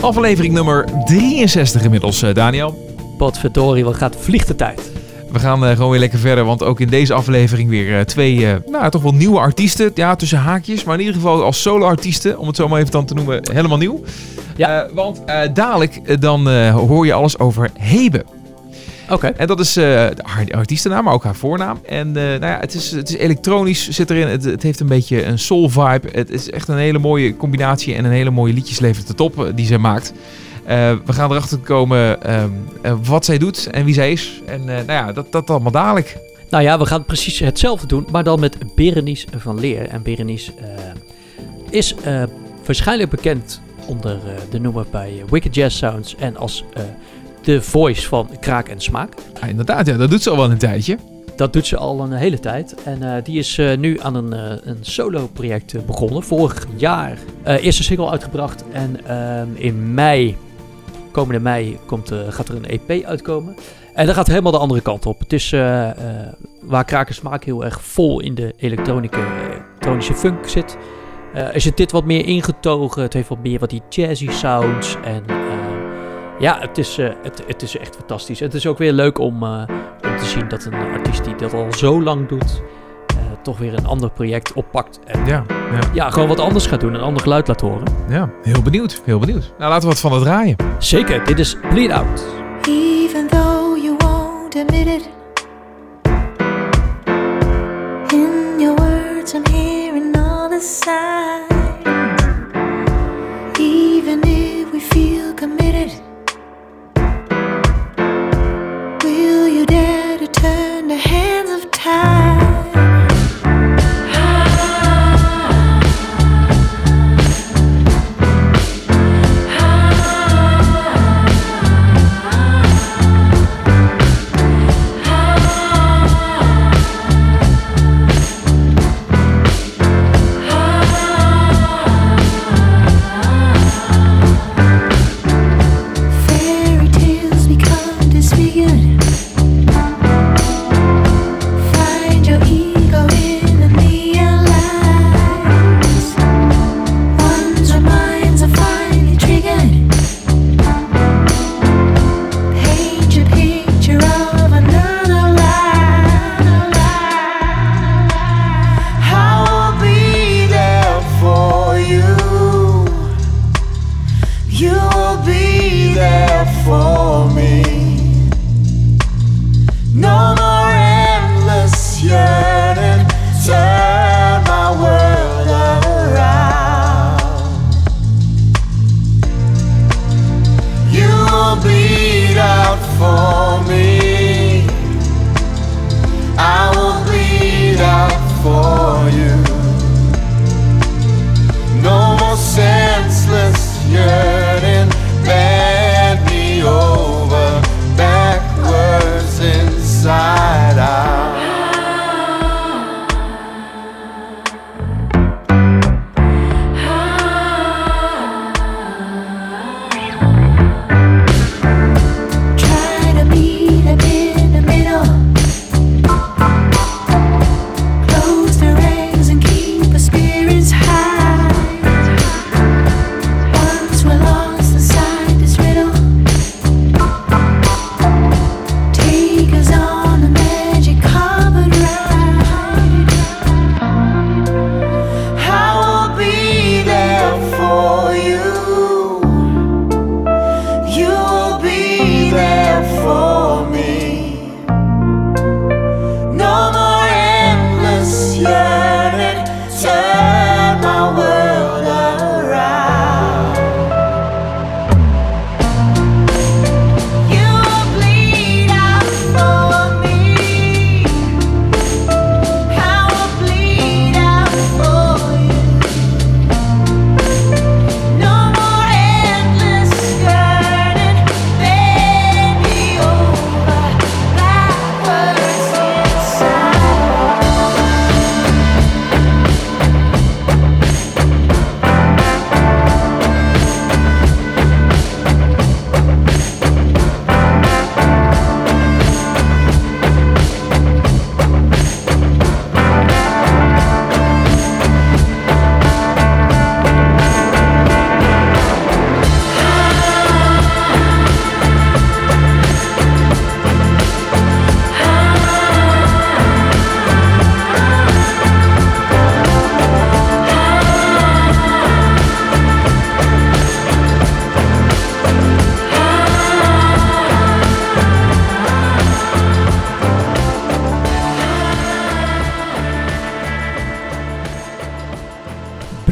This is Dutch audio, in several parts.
Aflevering nummer 63 inmiddels, eh, Daniel. Potverdorie, wat gaat vliegt de tijd. We gaan eh, gewoon weer lekker verder, want ook in deze aflevering weer eh, twee, nou toch wel nieuwe artiesten. Ja, tussen haakjes, maar in ieder geval als solo-artiesten, om het zo maar even dan te noemen, helemaal nieuw. Ja. Want dadelijk dan hoor je alles over Hebe. Oké. En dat is eh, haar artiestennaam, maar ook haar voornaam. En eh, nou ja, het is, het is elektronisch, zit erin. Het, het heeft een beetje een soul vibe. Het is echt een hele mooie combinatie en een hele mooie liedjes levert het op eh, die zij maakt. We gaan erachter komen ehm, eh, wat zij doet en wie zij is. En nou ja, dat, dat allemaal dadelijk. Nou ja, we gaan precies hetzelfde doen, maar dan met Berenice van Leer. En Berenice is waarschijnlijk bekend onder de noemer bij Wicked Jazz Sounds en als de voice van Kraak en Smaak. Ja, inderdaad, ja, dat doet ze al wel een tijdje. Dat doet ze al een hele tijd. En eh, die is eh, nu aan een, eh, een solo-project begonnen. Vorig jaar eerste single uitgebracht. En ehm, in mei, komende mei, komt, gaat er een EP uitkomen. En dat gaat helemaal de andere kant op. Het is waar Kraken Smaak heel erg vol in de elektronische, elektronische funk zit. is het dit wat meer ingetogen. Het heeft wat meer wat die jazzy sounds. En ja, het is, eh, het, het is echt fantastisch. Het is ook weer leuk om, eh, om te zien dat een artiest die dat al zo lang doet, eh, toch weer een ander project oppakt. En Ja, ja, ja, gewoon wat anders gaat doen, een ander geluid laat horen. ja, heel benieuwd, heel benieuwd. Nou, laten we wat van het draaien. Zeker, dit is Bleed Out. Even though you won't admit it, in your words I'm hearing all the signs.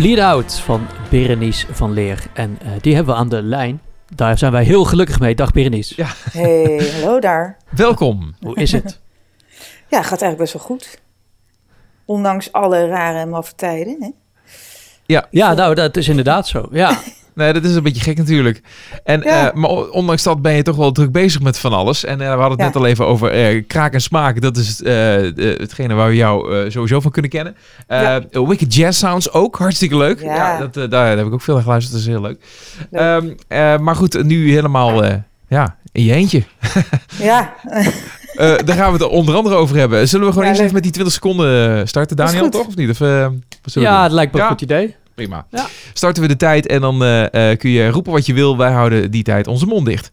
Bleed Out van Berenice van Leer. En eh, die hebben we aan de lijn. Daar zijn wij heel gelukkig mee. Dag Berenice. Ja. Hey, hallo daar. Welkom. Hoe is het? Ja, gaat eigenlijk best wel goed. Ondanks alle rare en maffe tijden. Hè? Ja, nou, dat is inderdaad zo. Ja, Nee, dat is een beetje gek natuurlijk. En, Ja. eh, maar ondanks dat ben je toch wel druk bezig met van alles. En eh, we hadden het Ja. net al even over eh, kraak en smaak. Dat is eh, hetgene waar we jou eh, sowieso van kunnen kennen. Eh, Ja. Wicked Jazz Sounds ook, hartstikke leuk. Ja. Ja. dat, daar heb ik ook veel naar geluisterd, dat is heel leuk. Leuk. Ehm, eh, maar goed, nu helemaal eh, ja, in je eentje. Ja, Eh, daar gaan we het onder andere over hebben. Zullen we gewoon Ja, eerst even met die 20 seconden starten, Daniel, toch? Of niet? Of, eh, wat zullen we ja het lijkt me een goed idee. Prima. Ja. Starten we de tijd en dan eh, eh, kun je roepen wat je wil. Wij houden die tijd onze mond dicht.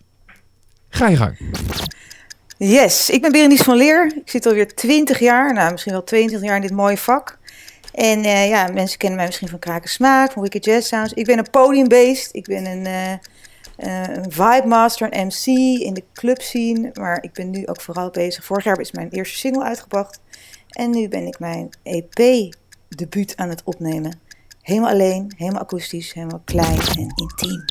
Ga je gang. yes. Ik ben Berenice van Leer. Ik zit alweer 20 jaar, nou misschien wel 22 jaar in dit mooie vak. En eh, ja, mensen kennen mij misschien van Kraken Smaak, van Wicked Jazz Sounds. Ik ben een podiumbeest. Ik ben een, eh, eh, een vibe master, een MC in de club scene. Maar ik ben nu ook vooral bezig. Vorig jaar is mijn eerste single uitgebracht. En nu ben ik mijn EP-debuut aan het opnemen. Helemaal alleen, helemaal akoestisch, helemaal klein en intiem.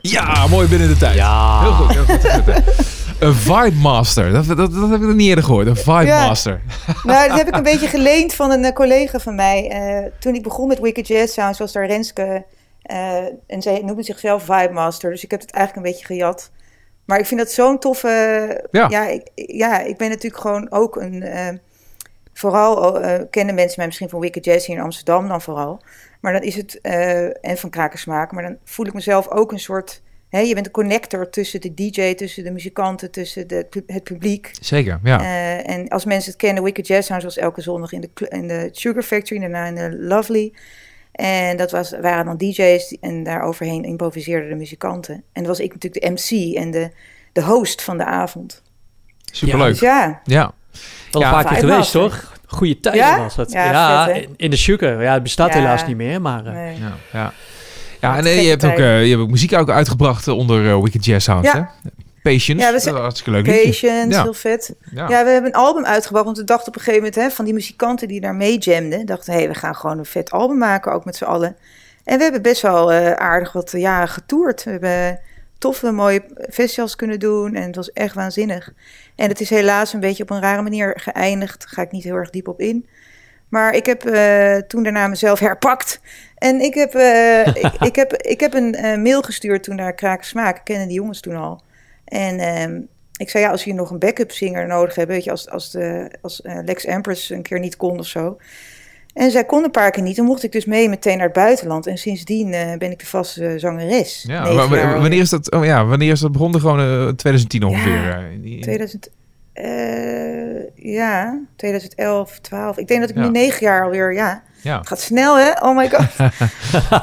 Ja, mooi binnen de tijd. Ja. Heel goed. Heel goed. Een Vibe Master. Dat, dat, dat heb ik nog niet eerder gehoord. Een Vibe Ja. Master. Nou, dat heb ik een beetje geleend van een eh, collega van mij. Eh, toen ik begon met Wicked Jazz Sounds was daar Renske. eh, en zij noemde zichzelf Vibe Master. Dus ik heb het eigenlijk een beetje gejat. Maar ik vind dat zo'n toffe... Ja. Ja, ik, ja, ik ben natuurlijk gewoon ook een... eh, vooral eh, kennen mensen mij misschien van Wicked Jazz hier in Amsterdam dan vooral. Maar dan is het... eh, en van Krakersmaak. Maar dan voel ik mezelf ook een soort... Hè, je bent een connector tussen de DJ, tussen de muzikanten, tussen de, het publiek. Zeker, ja. Eh, en als mensen het kennen, Wicked Jazz Sounds was elke zondag in de, in de Sugar Factory, daarna in de Lovely. En dat was, waren dan DJ's en daar overheen improviseerden de muzikanten. En dat was ik natuurlijk de MC en de, de host van de avond. Superleuk. Dus ja, Ja. Wel Ja, een paar keer geweest, toch? Goeie tijden Ja? was het. Ja, vet, in, de Sugar. Ja, het bestaat Ja. helaas niet meer, maar... eh, nee. Ja, ja. ja en Wat eh, je, hebt ook, je hebt ook muziek ook uitgebracht onder eh, Wicked Jazz Ja. hè? Patience. Ja, we dat zijn- is hartstikke leuk liedje. Patience, Ja. heel vet. Ja. Ja, we hebben een album uitgebracht, want we dachten op een gegeven moment hè, van die muzikanten die daar mee jamden, dachten hé, hey, we gaan gewoon een vet album maken, ook met z'n allen. En we hebben best wel eh, aardig wat jaren getoerd. We hebben toffe, mooie festivals kunnen doen en het was echt waanzinnig. En het is helaas een beetje op een rare manier geëindigd, daar ga ik niet heel erg diep op in. Maar ik heb eh, toen daarna mezelf herpakt. En ik heb, eh, ik, heb, ik heb een eh, mail gestuurd toen naar Kraken Smaak. Ik kende die jongens toen al. En ehm, ik zei, ja, als je nog een backup zinger nodig hebt... weet je, als, als, de, als Lex Empress een keer niet kon of zo... En zij kon een paar keer niet. Dan mocht ik dus mee meteen naar het buitenland. En sindsdien eh, ben ik de vaste zangeres. Ja, maar wanneer is dat? Oh ja, wanneer is dat begonnen? Gewoon eh 2010 ongeveer. Ja, eh, die- 2000, eh, ja, 2011, 12. Ik denk dat ik Ja. nu negen jaar alweer, ja. Ja. Het gaat snel, hè? Oh my god.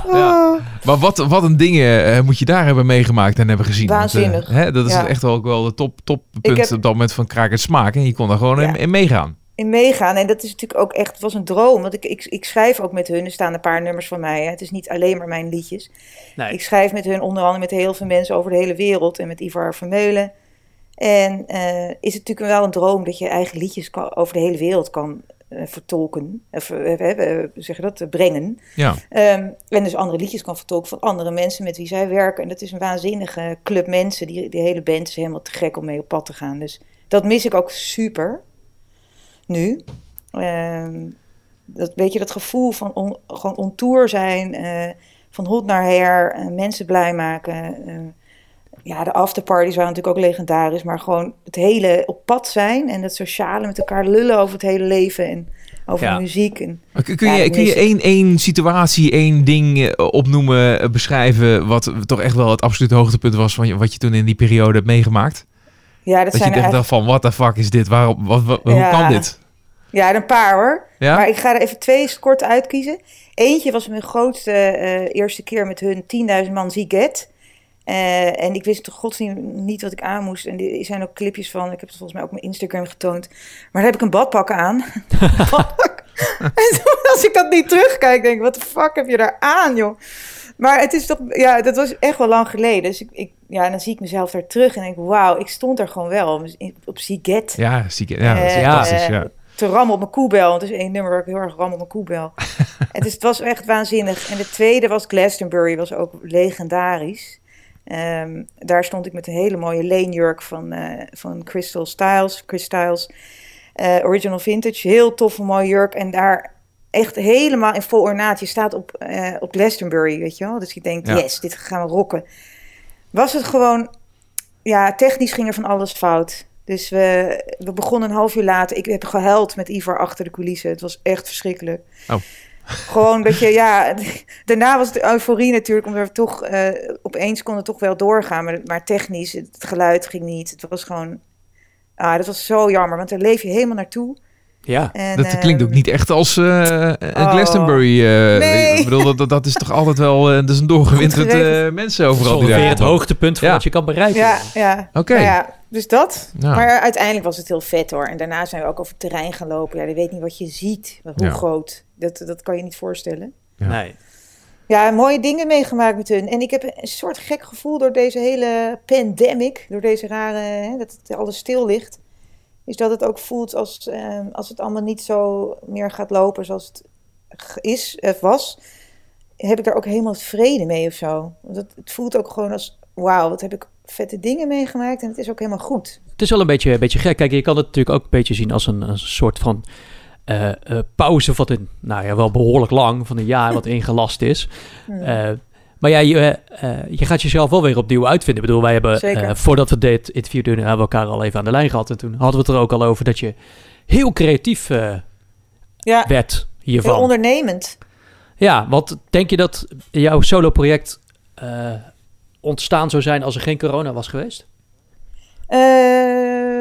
Oh. Maar wat, wat een dingen moet je daar hebben meegemaakt en hebben gezien. Want, Waanzinnig. hè, dat is Ja. echt wel, ook wel de top, toppunt Ik heb- op dat moment van kraak en smaak. En je kon daar gewoon in, Ja. in meegaan. In meegaan. En dat is natuurlijk ook echt, het was een droom. Want ik, ik, ik schrijf ook met hun. Er staan een paar nummers van mij. Hè. Het is niet alleen maar mijn liedjes. nee. Ik schrijf met hun onder andere met heel veel mensen over de hele wereld. En met Ivar Vermeulen. En eh, is het natuurlijk wel een droom dat je eigen liedjes kan, over de hele wereld kan eh, vertolken. Of, eh, zeg je dat? brengen. Ja, Ehm, en dus andere liedjes kan vertolken van andere mensen met wie zij werken. En dat is een waanzinnige club mensen. Die, die hele band is helemaal te gek om mee op pad te gaan. Dus dat mis ik ook super. Nu. Ehm, dat, weet je, dat gevoel van on- gewoon on tour zijn. eh, van hot naar her. eh, mensen blij maken. eh, ja, de afterparties waren natuurlijk ook legendarisch. Maar gewoon het hele op pad zijn. En dat sociale met elkaar lullen over het hele leven. En over Ja. muziek. En Kun, kun Ja, je, kun je één, één situatie, één ding opnoemen, beschrijven... wat toch echt wel het absolute hoogtepunt was van je- wat je toen in die periode hebt meegemaakt? Ja, dat, Dat, je zijn dacht eigenlijk... van, what the fuck is dit? Waarom, wat, wat- hoe Ja. kan dit? Ja, een paar hoor. Ja? Maar ik ga er even twee kort uitkiezen. Eentje was mijn grootste eh, eerste keer met hun 10.000 man Ziget. Eh, en ik wist toch godsdienst niet wat ik aan moest. En er zijn ook clipjes van. Ik heb het volgens mij ook op mijn Instagram getoond. Maar daar heb ik een badpak aan. Badpak. en toen, als ik dat niet terugkijk, denk ik, wat de fuck heb je daar aan, joh? Maar het is toch, ja, dat was echt wel lang geleden. Dus ik, ik, ja, dan zie ik mezelf daar terug en denk, wauw, ik stond er gewoon wel op Ziget. Ja, ziek. Ja, dat is Eh, fantastisch. eh, Ja. te rammen op mijn koebel. Het is één nummer waar ik heel erg ram op mijn koebel. het, is, het was echt waanzinnig. En de tweede was Glastonbury, was ook legendarisch. Ehm, daar stond ik met een hele mooie leenjurk van, eh, van Crystal Styles. Chris Styles. original Vintage. Heel toffe mooie jurk. En daar echt helemaal in vol ornaat. Je staat op, eh, op Glastonbury, weet je wel. Dus je denkt, Ja. yes, dit gaan we rocken. Was het gewoon... Ja, technisch ging er van alles fout. Dus we, we begonnen een half uur later. Ik heb gehuild met Ivar achter de coulissen. Het was echt verschrikkelijk. Oh. Gewoon dat je, ja... Daarna was de euforie natuurlijk, omdat we toch... eh, opeens konden toch wel doorgaan. Maar, maar technisch, het geluid ging niet. Het was gewoon... Ah, dat was zo jammer, want daar leef je helemaal naartoe. Ja. En, Dat klinkt ook ehm, niet echt als eh, een oh. Glastonbury. eh, Nee. Ik bedoel, dat, dat is toch altijd wel... eh, dat is een doorgewinterd eh, mensen Dat is overal. die ongeveer daar het hoogtepunt van Ja. wat je kan bereiken. Ja, ja. Oké. Nou ja, dus dat. Ja. Maar uiteindelijk was het heel vet hoor. En daarna zijn we ook over het terrein gaan lopen. Ja, je weet niet wat je ziet. Hoe Ja. groot. Dat, dat kan je niet voorstellen. Ja. Nee. Ja, mooie dingen meegemaakt met hun. En ik heb een soort gek gevoel door deze hele pandemic. Door deze rare, hè, dat het alles stil ligt. Is dat het ook voelt als, eh, als het allemaal niet zo meer gaat lopen zoals het is, of was. Heb ik daar ook helemaal vrede mee of zo. Want het, voelt ook gewoon als, wauw, wat heb ik vette dingen meegemaakt. En het is ook helemaal goed. Het is wel een beetje, een beetje gek. Kijk, je kan het natuurlijk ook een beetje zien als een, een soort van eh, eh, pauze van een, nou ja, wel behoorlijk lang, van een jaar wat ingelast is. Hmm. Maar ja, je, eh, eh, je gaat jezelf wel weer opnieuw uitvinden. Ik bedoel, wij hebben, eh, voordat we dit interview doen, hebben we elkaar al even aan de lijn gehad. En toen hadden we het er ook al over dat je heel creatief ja, werd heel hiervan. ondernemend. Ja, want denk je dat jouw solo-project ontstaan zou zijn als er geen corona was geweest?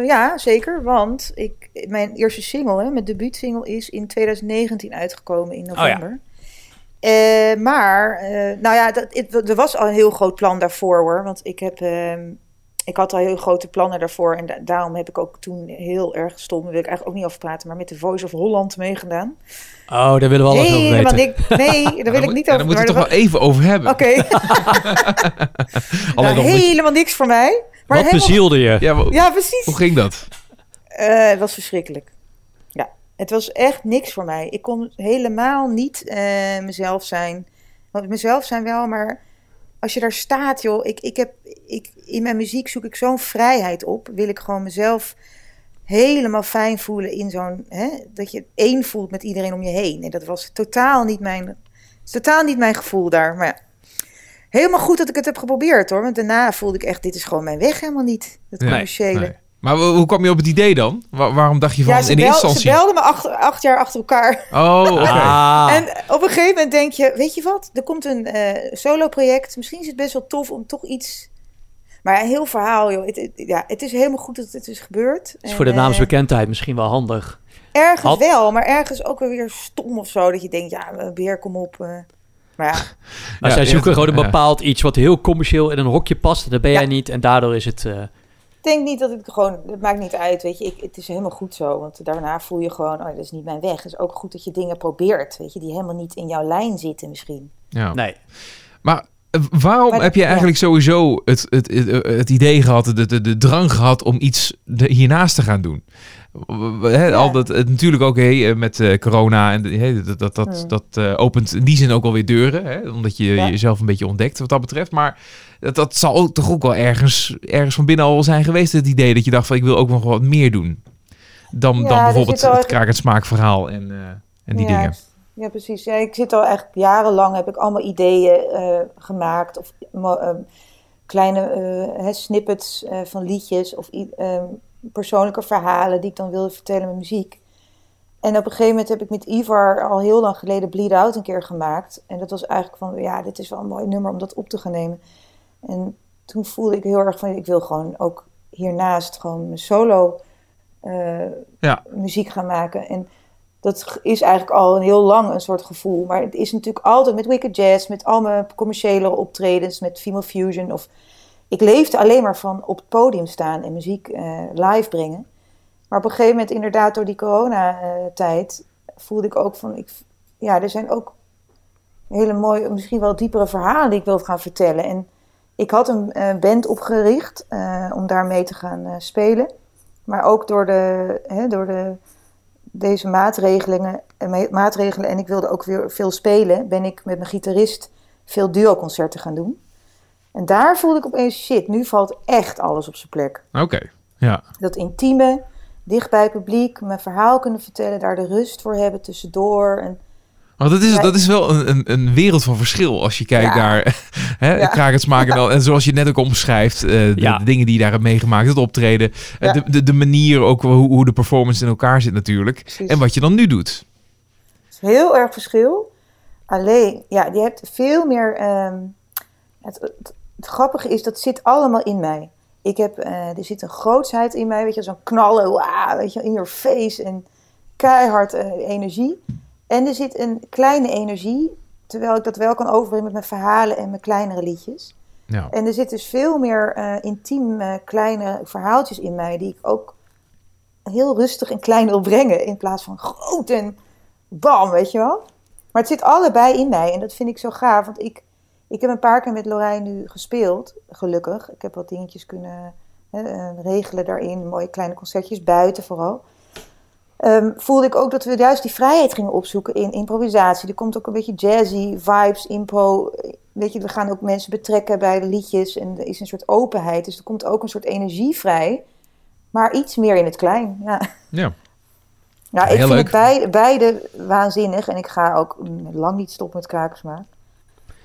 Ja, zeker. Want ik, mijn eerste single, hè, mijn debuutsingle, is in 2019 uitgekomen in ja. Eh, maar, eh, nou ja, dat, het- er was al een heel groot plan daarvoor hoor. Want ik, heb, ehm, ik had al heel grote plannen daarvoor. En da- daarom heb ik ook toen heel erg stom, daar wil ik eigenlijk ook niet over praten, maar met de Voice of Holland meegedaan. Oh, daar willen we alles over Helemaal weten. niks. Nee, daar wil ik niet over. Daar moeten we toch er wel even over hebben. Oké, Alleen Nou, helemaal niks voor mij. Maar Wat helemaal- bezielde je? Ja, precies. Hoe ging dat? Eh, het was verschrikkelijk. Het was echt niks voor mij. Ik kon helemaal niet eh, mezelf zijn. Want mezelf zijn wel, maar als je daar staat, joh. Ik, ik heb, ik, in mijn muziek zoek ik zo'n vrijheid op. Wil ik gewoon mezelf helemaal fijn voelen in zo'n... Hè, dat je één voelt met iedereen om je heen. En dat was totaal niet mijn, totaal niet mijn gevoel daar. Maar ja, helemaal goed dat ik het heb geprobeerd, hoor. Want daarna voelde ik echt, dit is gewoon mijn weg helemaal niet. Nee, commerciële. Nee. Maar hoe kwam je op het idee dan? Wa- waarom dacht je van Ja, in de bel- eerste ze instantie? belden me acht, acht jaar achter elkaar. Oh, oké. Ah, En op een gegeven moment denk je, weet je wat? Er komt een eh solo-project. Misschien is het best wel tof om toch iets... Maar een heel verhaal, joh. Het, het- ja, het is helemaal goed dat het is gebeurd. is En, voor de eh, naamsbekendheid misschien wel handig. ergens Had- wel, maar ergens ook wel weer stom of zo. Dat je denkt, ja, weer kom op. eh. Maar ja, Maar Ja, zij zoeken ja, gewoon een ja. bepaald iets wat heel commercieel in een hokje past. En dat ben jij Ja. niet. En daardoor is het... eh, denk niet dat het gewoon... Het maakt niet uit, weet je. Ik, het is helemaal goed zo. Want daarna voel je gewoon, oh, dat is niet mijn weg. Het is ook goed dat je dingen probeert, weet je. Die helemaal niet in jouw lijn zitten misschien. Ja. nee. Maar eh, waarom Maar heb je ja. eigenlijk sowieso het, het, het, het idee gehad, de, de, de drang gehad om iets hiernaast te gaan doen? Al dat, het, natuurlijk ook hé, eh, met eh, corona en dat, dat, dat, dat eh, opent in die zin ook alweer deuren, hè, omdat je Ja. jezelf een beetje ontdekt wat dat betreft. Maar dat, dat zal toch ook wel ergens, ergens van binnen al zijn geweest, het idee dat je dacht van ik wil ook nog wat meer doen. Dan, Ja, dan bijvoorbeeld het echt- kraak- en smaakverhaal en, en die ja, dingen. Ja, precies. Ja, ik zit al echt jarenlang, heb ik allemaal ideeën gemaakt. Of mo- eh, kleine snippets van liedjes of i- eh, persoonlijke verhalen die ik dan wilde vertellen met muziek. En op een gegeven moment heb ik met Ivar al heel lang geleden Bleed Out een keer gemaakt. En dat was eigenlijk van, ja, dit is wel een mooi nummer om dat op te gaan nemen. En toen voelde ik heel erg van, ik wil gewoon ook hiernaast gewoon mijn solo eh, Ja. muziek gaan maken. En dat is eigenlijk al een heel lang een soort gevoel. Maar het is natuurlijk altijd met Wicked Jazz, met al mijn commerciële optredens, met Female Fusion. Of ik leefde alleen maar van op het podium staan en muziek eh, live brengen. Maar op een gegeven moment, inderdaad, door die coronatijd, voelde ik ook van, ik, ja, er zijn ook hele mooie, misschien wel diepere verhalen die ik wil gaan vertellen. En ik had een eh, band opgericht eh, om daarmee te gaan spelen. Maar ook door de, hè, door de deze maatregelen, eh, ma- maatregelen en ik wilde ook weer veel spelen, ben ik met mijn gitarist veel duo-concerten gaan doen. En daar voelde ik opeens, shit, nu valt echt alles op zijn plek. Oké, ja. Dat intieme, dicht bij het publiek, mijn verhaal kunnen vertellen, daar de rust voor hebben tussendoor. En Want dat is, dat is wel een, een, een wereld van verschil als je kijkt Ja. naar hè, Ja. krakers maken. wel. En zoals je net ook omschrijft, eh, de, Ja. de dingen die je daar hebt meegemaakt, het optreden, eh, Ja. de, de, de manier ook hoe, hoe de performance in elkaar zit natuurlijk. Precies. En wat je dan nu doet. Het is heel erg verschil. Alleen, ja, je hebt veel meer. ehm, het, het, het grappige is, dat zit allemaal in mij. Ik heb, eh, er zit een grootsheid in mij, weet je, zo'n knallen, wauw, weet je, in your face en keihard eh, energie. En er zit een kleine energie, terwijl ik dat wel kan overbrengen met mijn verhalen en mijn kleinere liedjes. Ja. En er zit dus veel meer eh, intiem kleine verhaaltjes in mij, die ik ook heel rustig en klein wil brengen, in plaats van groot en bam, weet je wel. Maar het zit allebei in mij en dat vind ik zo gaaf, want ik, ik heb een paar keer met Lorijn nu gespeeld, gelukkig. Ik heb wat dingetjes kunnen hè, eh, regelen daarin, mooie kleine concertjes, buiten vooral. Ehm, voelde ik ook dat we juist die vrijheid gingen opzoeken in improvisatie. Er komt ook een beetje jazzy vibes, impro. Weet je, we gaan ook mensen betrekken bij de liedjes en er is een soort openheid. Dus er komt ook een soort energie vrij, maar iets meer in het klein. Ja. Ja. Nou, Heel ik vind leuk. het beide, beide waanzinnig en ik ga ook mm, lang niet stoppen met krakersmaak.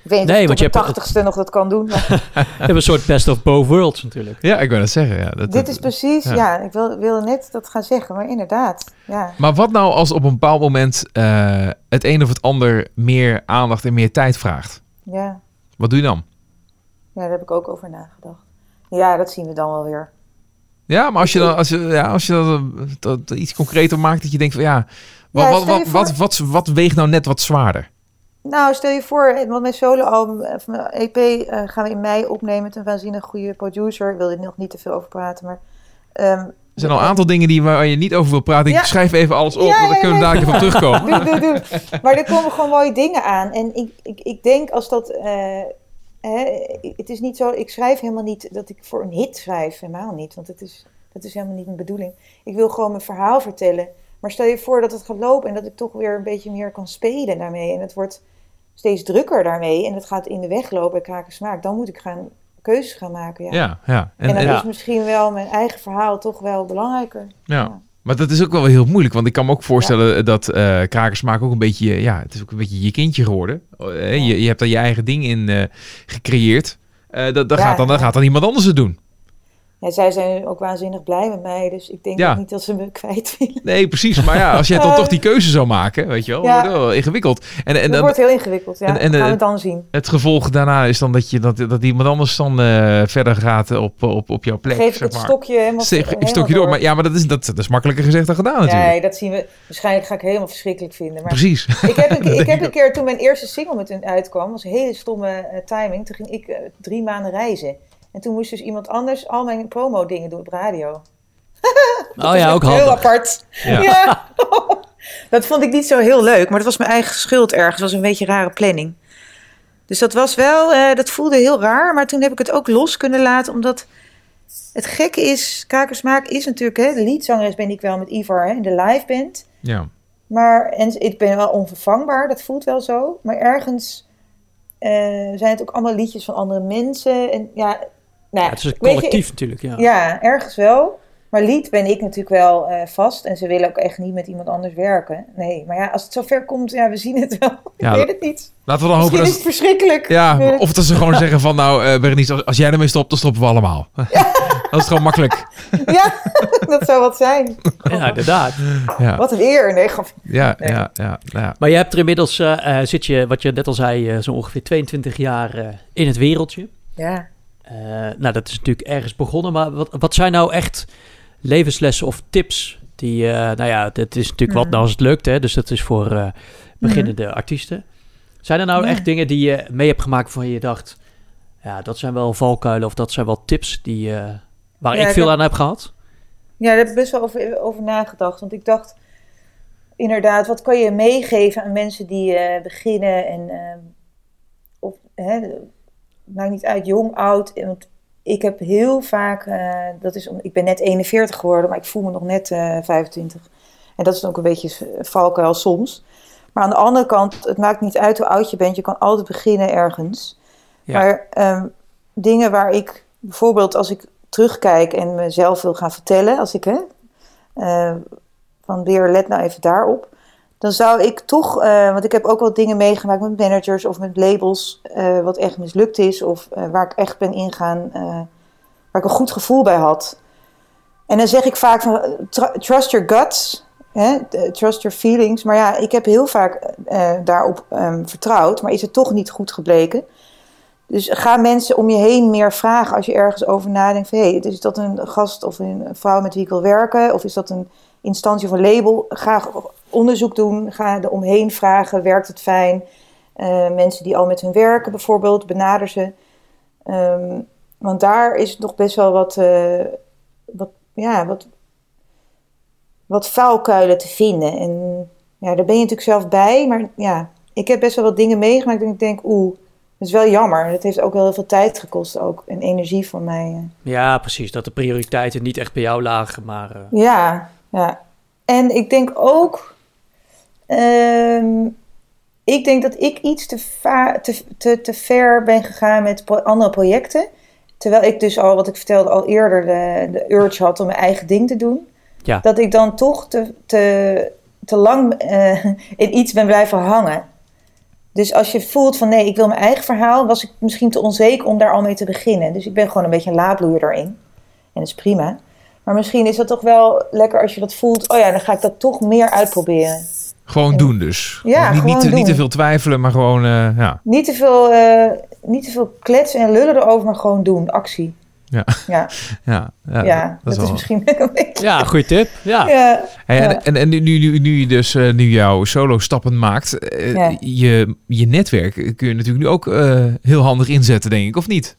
Ik weet niet Nee, of want ik je mijn tachtigste nog dat kan doen. maar Je hebt een soort best of both worlds natuurlijk. ja, ik wil dat zeggen. Ja, dat, dit dat- is precies, ja. ja, ik wil, wilde net dat gaan zeggen, maar inderdaad. Ja. Maar wat nou als op een bepaald moment eh, het een of het ander meer aandacht en meer tijd vraagt? Ja. Wat doe je dan? ja, daar heb ik ook over nagedacht. Ja, dat zien we dan wel weer. Ja, maar als je dan als je, ja, als je dat, eh, dat iets concreter maakt, dat je denkt van ja, wat, Ja, wat, wat, wat, wat weegt nou net wat zwaarder? Nou, stel je voor, want mijn soloalbum, EP, eh, gaan we in mei opnemen met een waanzinnig goede producer. Ik wil er nog niet te veel over praten, maar... ehm, Er zijn al een aantal dingen die, waar je niet over wil praten. Ja. Ik schrijf even alles op, Ja, want dan kunnen we daar even op terugkomen. doe, doe, doe. Maar er komen gewoon mooie dingen aan. En ik, ik, ik denk als dat. eh, hè, het is niet zo. Ik schrijf helemaal niet dat ik voor een hit schrijf. Helemaal niet. Want het is, dat is helemaal niet mijn bedoeling. Ik wil gewoon mijn verhaal vertellen. Maar stel je voor dat het gaat lopen en dat ik toch weer een beetje meer kan spelen daarmee. En het wordt steeds drukker daarmee. En het gaat in de weg lopen, kraken smaak. Dan moet ik gaan keuzes gaan maken. Ja. Ja, ja. En, En dan en- is misschien wel mijn eigen verhaal toch wel belangrijker. ja. Maar dat is ook wel heel moeilijk, want ik kan me ook voorstellen dat eh krakersmaak ook een beetje, ja, het is ook een beetje je kindje geworden. Eh, je, je hebt daar je eigen ding in eh, gecreëerd. Dat, dat, Ja, gaat dan, gaat dan iemand anders het doen. Ja, zij zijn ook waanzinnig blij met mij. Dus ik denk Ja. niet dat ze me kwijt willen. Nee, precies. Maar ja, als jij dan toch die keuze zou maken, weet je wel, Ja. wordt het wel ingewikkeld. En, en Het dan, wordt heel ingewikkeld, ja. en- en, dat gaan eh, we dan zien. het gevolg daarna is dan dat, je, dat, dat iemand anders dan eh, verder gaat op, op, op jouw plek. Geef zeg het maar. stokje helemaal, Steek- helemaal stokje door. Maar ja, maar dat is, dat, dat is makkelijker gezegd dan gedaan natuurlijk. Nee, dat zien we. Waarschijnlijk ga ik helemaal verschrikkelijk vinden. Maar Precies. ik heb, een, Dat ik heb een keer, toen mijn eerste single met hun uitkwam, was een hele stomme eh, timing. Toen ging ik eh, drie maanden reizen. En toen moest dus iemand anders al mijn promo dingen doen op radio. Oh ja, ook Heel apart. Ja. Ja. dat vond ik niet zo heel leuk, maar dat was mijn eigen schuld ergens. Het was een beetje rare planning. Dus dat was wel, eh, dat voelde heel raar. Maar toen heb ik het ook los kunnen laten, omdat het gekke is, Kakersmaak is natuurlijk, hè, de leadzangeres ben ik wel met Ivar hè, in de live band. Ja. Maar, en ik ben wel onvervangbaar, dat voelt wel zo. Maar ergens eh, zijn het ook allemaal liedjes van andere mensen. En ja, nou, Ja, het is een weet je, collectief natuurlijk, ja. ja, ergens wel. Maar lied ben ik natuurlijk wel eh, vast. En ze willen ook echt niet met iemand anders werken. Nee, maar ja, als het zover komt, ja, we zien het wel. Ja, ik weet het niet. Laten we dan hopen Misschien is dat... het verschrikkelijk. Ja, of dat ze gewoon zeggen van nou, eh Berenice, als, als jij ermee stopt, dan stoppen we allemaal. dat is gewoon makkelijk. ja, dat zou wat zijn. Ja, inderdaad. Ja, Wat een eer. Nee, ja, Nee. ja, ja, ja. Maar je hebt er inmiddels, eh, eh, zit je, wat je net al zei, eh, zo ongeveer 22 jaar eh, in het wereldje. Ja. Eh, nou, dat is natuurlijk ergens begonnen. Maar wat, wat zijn nou echt levenslessen of tips die, eh, nou ja, dat is natuurlijk wat nou als het lukt, hè. Dus dat is voor eh, beginnende artiesten. Zijn er nou Ja. echt dingen die je mee hebt gemaakt waarvan je dacht, ja, dat zijn wel valkuilen of dat zijn wel tips die, eh, waar Ja, ik veel aan heb gehad? Ja, daar heb ik best wel over, over nagedacht. Want ik dacht, inderdaad, wat kan je meegeven aan mensen die beginnen? En, ehm, of, hè, maakt niet uit, jong, oud. Want ik heb heel vaak, eh, dat is om, ik ben net 41 geworden, maar ik voel me nog net eh 25. En dat is ook een beetje valkuil soms. Maar aan de andere kant, het maakt niet uit hoe oud je bent. Je kan altijd beginnen ergens. Ja. Maar ehm, dingen waar ik bijvoorbeeld als ik terugkijk en mezelf wil gaan vertellen, als ik hè, eh, van weer let nou even daarop, dan zou ik toch, eh, want ik heb ook wel dingen meegemaakt met managers of met labels, eh, wat echt mislukt is of eh, waar ik echt ben ingaan, waar ik een goed gevoel bij had. En dan zeg ik vaak van tr- trust your guts, hè, trust your feelings. Maar ja, ik heb heel vaak daarop ehm, vertrouwd, maar is het toch niet goed gebleken. Dus ga mensen om je heen meer vragen als je ergens over nadenkt. Van, hey, is dat een gast of een vrouw met wie ik wil werken? Of is dat een instantie of een label? Ga onderzoek doen. Ga er omheen vragen. Werkt het fijn? Eh, mensen die al met hun werken bijvoorbeeld, benader ze. Ehm, want daar is nog best wel wat, eh, wat, ja, wat, wat vuilkuilen te vinden. En ja, daar ben je natuurlijk zelf bij. Maar ja, ik heb best wel wat dingen meegemaakt en ik denk, oeh, dat is wel jammer. Dat heeft ook wel heel veel tijd gekost ook. En energie van mij. eh. Ja, precies. Dat de prioriteiten niet echt bij jou lagen, maar... Ja, ja. En ik denk ook. Ehm, ik denk dat ik iets te, te, te, te ver ben gegaan met pro- andere projecten. Terwijl ik dus al, wat ik vertelde, al eerder de, de urge had om mijn eigen ding te doen. Ja. Dat ik dan toch te, te, te lang eh, in iets ben blijven hangen. Dus als je voelt van nee, ik wil mijn eigen verhaal, was ik misschien te onzeker om daar al mee te beginnen. Dus ik ben gewoon een beetje een laadbloeier daarin. En dat is prima. Maar misschien is dat toch wel lekker als je dat voelt. Oh ja, dan ga ik dat toch meer uitproberen. Gewoon doen dus. Ja, niet, niet, gewoon te, niet te veel twijfelen, maar gewoon, eh, ja. Niet te veel, eh, niet te veel kletsen en lullen erover, maar gewoon doen. Actie. Ja. Ja, Ja, ja, ja, dat, is, wel- misschien een beetje... Ja, goede tip. Ja. Ja, Hey, en, Ja. en, en nu, nu, nu je dus eh, nu jouw solo stappen maakt, Ja. je, je netwerk kun je natuurlijk nu ook eh, heel handig inzetten, denk ik, of niet?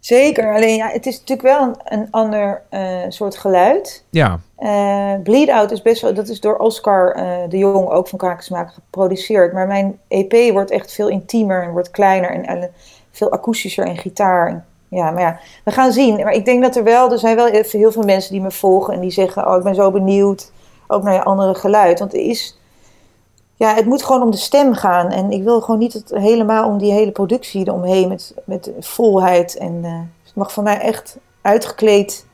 Zeker. Alleen ja, het is natuurlijk wel een, een ander eh, soort geluid. Ja, Eh, Bleed Out is best wel, dat is door Oscar eh, de Jong ook van Kakensmaak geproduceerd. Maar mijn EP wordt echt veel intiemer en wordt kleiner en, en veel akoestischer en gitaar. Ja, maar ja, we gaan zien. Maar ik denk dat er wel, er zijn wel heel veel mensen die me volgen en die zeggen, oh ik ben zo benieuwd ook naar je andere geluid. Want er is, ja, het moet gewoon om de stem gaan. En ik wil gewoon niet het helemaal om die hele productie eromheen met, met volheid. En eh, het mag voor mij echt uitgekleed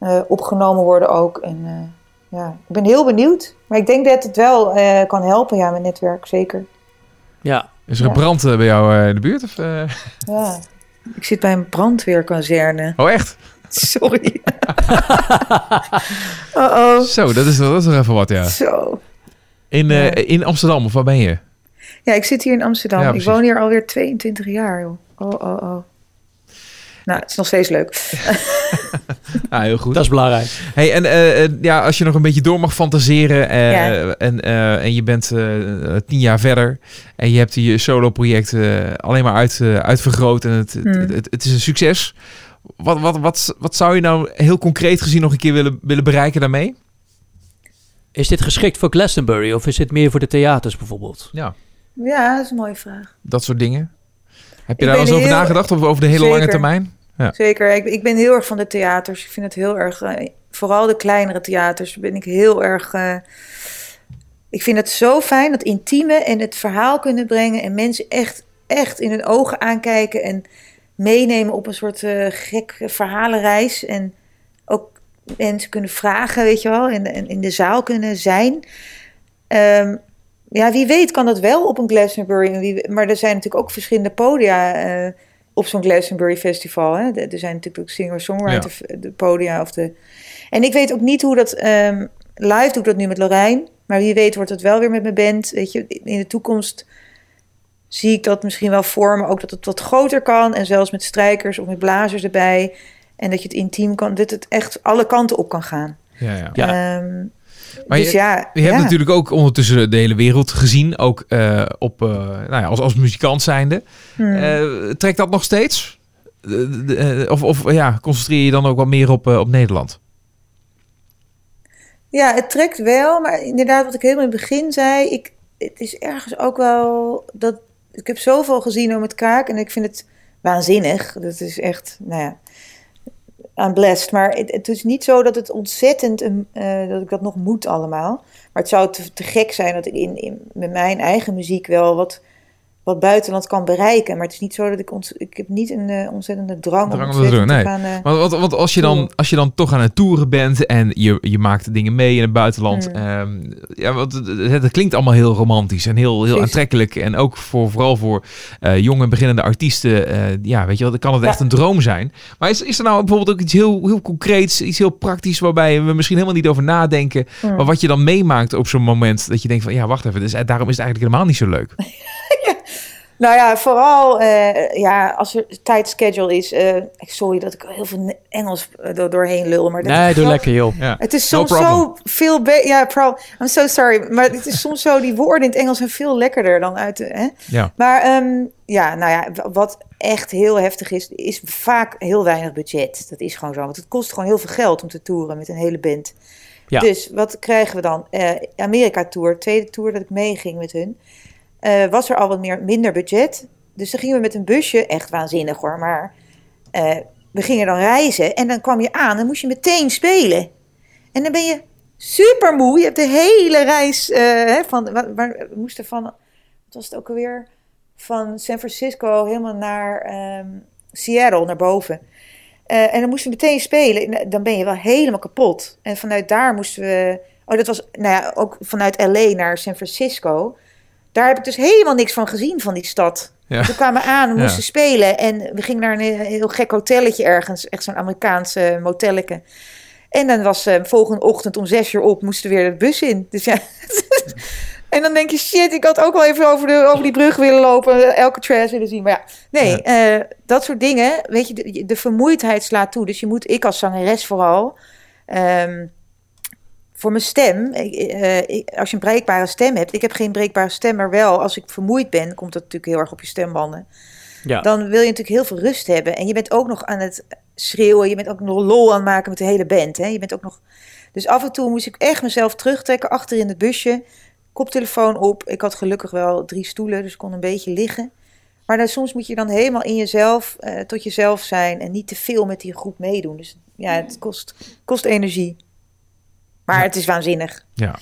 eh, opgenomen worden ook. En eh, ja, ik ben heel benieuwd. Maar ik denk dat het wel eh, kan helpen, ja, mijn netwerk, zeker. Ja. is er een Ja. brand eh, bij jou eh, in de buurt? Of, eh? Ja. Ik zit bij een brandweerkazerne. Oh, echt? Sorry. oh Zo, dat is, dat is nog even wat, ja. Zo. In, eh, in Amsterdam, of waar ben je? Ja, ik zit hier in Amsterdam. Ja, ik woon hier alweer 22 jaar, joh. Oh, oh, oh. Nou, het is nog steeds leuk. Ah, heel goed. Dat is belangrijk. Hey, en eh, eh, ja, als je nog een beetje door mag fantaseren eh, Ja. en, eh, en je bent eh, tien jaar verder en je hebt je solo-project alleen maar uit, uitvergroot en het, Hmm. het, het, het is een succes. Wat, wat, wat, wat zou je nou heel concreet gezien nog een keer willen, willen bereiken daarmee? Is dit geschikt voor Glastonbury of is dit meer voor de theaters bijvoorbeeld? Ja, Ja, dat is een mooie vraag. dat soort dingen. Heb je Ik daar wel eens over heel- nagedacht of over de hele lange termijn? Ja. Zeker. Ik, ik ben heel erg van de theaters. Ik vind het heel erg... eh, vooral de kleinere theaters ben ik heel erg... eh, ik vind het zo fijn, dat intieme en het verhaal kunnen brengen... en mensen echt, echt in hun ogen aankijken... en meenemen op een soort eh gek verhalenreis. En mensen kunnen vragen, weet je wel... en, en in de zaal kunnen zijn... Ehm, ja, wie weet kan dat wel op een Glastonbury. Maar er zijn natuurlijk ook verschillende podia eh, op zo'n Glastonbury Festival. Hè? Er er zijn natuurlijk ook singer-songwriter de podia. Of de... En ik weet ook niet hoe dat... ehm, live doe ik dat nu met Lorijn. Maar wie weet wordt het wel weer met mijn band. Weet je, in de toekomst zie ik dat misschien wel vormen. Ook dat het wat groter kan. En zelfs met strijkers of met blazers erbij. En dat je het intiem kan. Dat het echt alle kanten op kan gaan. Ja, ja. Ja. Ehm, Maar dus je- ja, Je hebt ja. natuurlijk ook ondertussen de hele wereld gezien, ook eh, op, eh, nou ja, als, als muzikant zijnde. Hmm. Eh, trekt dat nog steeds? De- of of ja, concentreer je dan ook wat meer op, op Nederland? Ja, het trekt wel, maar inderdaad, wat ik helemaal in het begin zei, ik, het is ergens ook wel dat ik heb zoveel gezien om het kraak en ik vind het waanzinnig. Dat is echt, nou ja, aan blessed. Maar het, het is niet zo dat het ontzettend, eh, dat ik dat nog moet allemaal. Maar het zou te, te gek zijn dat ik in, in, met mijn eigen muziek wel wat, wat buitenland kan bereiken. Maar het is niet zo dat ik, ont, ik heb niet een eh, ontzettende drang, Drang om doen, nee. te gaan... eh, Want, want, want als, je dan, als je dan toch aan het toeren bent en je, je maakt dingen mee in het buitenland. Mm. ehm, ja, want het, het, klinkt allemaal heel romantisch en heel, heel Precies. aantrekkelijk. En ook voor, vooral voor eh, jonge beginnende artiesten. eh, ja, weet je wel, dan kan het Ja. echt een droom zijn. Maar is, is er nou bijvoorbeeld ook iets heel, heel concreets, iets heel praktisch waarbij we misschien helemaal niet over nadenken. mm. Maar wat je dan meemaakt op zo'n moment dat je denkt van ja, wacht even, dus, daarom is het eigenlijk helemaal niet zo leuk. Nou ja, vooral eh, ja, als er tijdschedule is. eh, sorry dat ik heel veel Engels eh, door, doorheen lul. Maar Nee, doe lekker joh. Ja. Het is soms zo veel beter. Ja, pro- I'm so sorry. Maar het is soms zo, die woorden in het Engels zijn veel lekkerder dan uit de. Hè? Ja. Maar ehm, ja, nou ja, wat echt heel heftig is, is vaak heel weinig budget. Dat is gewoon zo. Want het kost gewoon heel veel geld om te toeren met een hele band. Ja. Dus wat krijgen we dan? Eh Amerika-tour, tweede tour dat ik meeging met hun. Eh, was er al wat meer, minder budget. Dus dan gingen we met een busje, echt waanzinnig hoor. Maar eh, we gingen dan reizen en dan kwam je aan, dan moest je meteen spelen. En dan ben je super moe. Je hebt de hele reis eh, van, waar, we moesten van, wat was het ook alweer? Van San Francisco helemaal naar ehm, Seattle, naar boven. En dan moesten we meteen spelen. En Dan ben je wel helemaal kapot. En vanuit daar moesten we. Oh, dat was nou ja, ook vanuit LA naar San Francisco. Daar heb ik dus helemaal niks van gezien van die stad. Ja. We kwamen aan, we Ja. moesten spelen. En we gingen naar een heel, gek hotelletje ergens. Echt zo'n Amerikaanse motelletje. En dan was eh volgende ochtend om zes uur op, moesten we weer de bus in. Dus ja. en dan denk je, shit, ik had ook wel even over, de, over die brug willen lopen. Elke trash willen zien. Maar ja, nee, eh, dat soort dingen. Weet je, de, de vermoeidheid slaat toe. Dus je moet, ik als zangeres vooral... ehm, voor mijn stem, eh, als je een breekbare stem hebt, ik heb geen breekbare stem, maar wel als ik vermoeid ben, komt dat natuurlijk heel erg op je stembanden. Ja. Dan wil je natuurlijk heel veel rust hebben. En je bent ook nog aan het schreeuwen, je bent ook nog lol aan het maken met de hele band. Hè? Je bent ook nog... Dus af en toe moest ik echt mezelf terugtrekken achter in het busje, koptelefoon op. Ik had gelukkig wel drie stoelen, dus ik kon een beetje liggen. Maar dan, soms moet je dan helemaal in jezelf, eh, tot jezelf zijn en niet te veel met die groep meedoen. Dus ja, het kost, kost energie. Maar het is waanzinnig. Ja.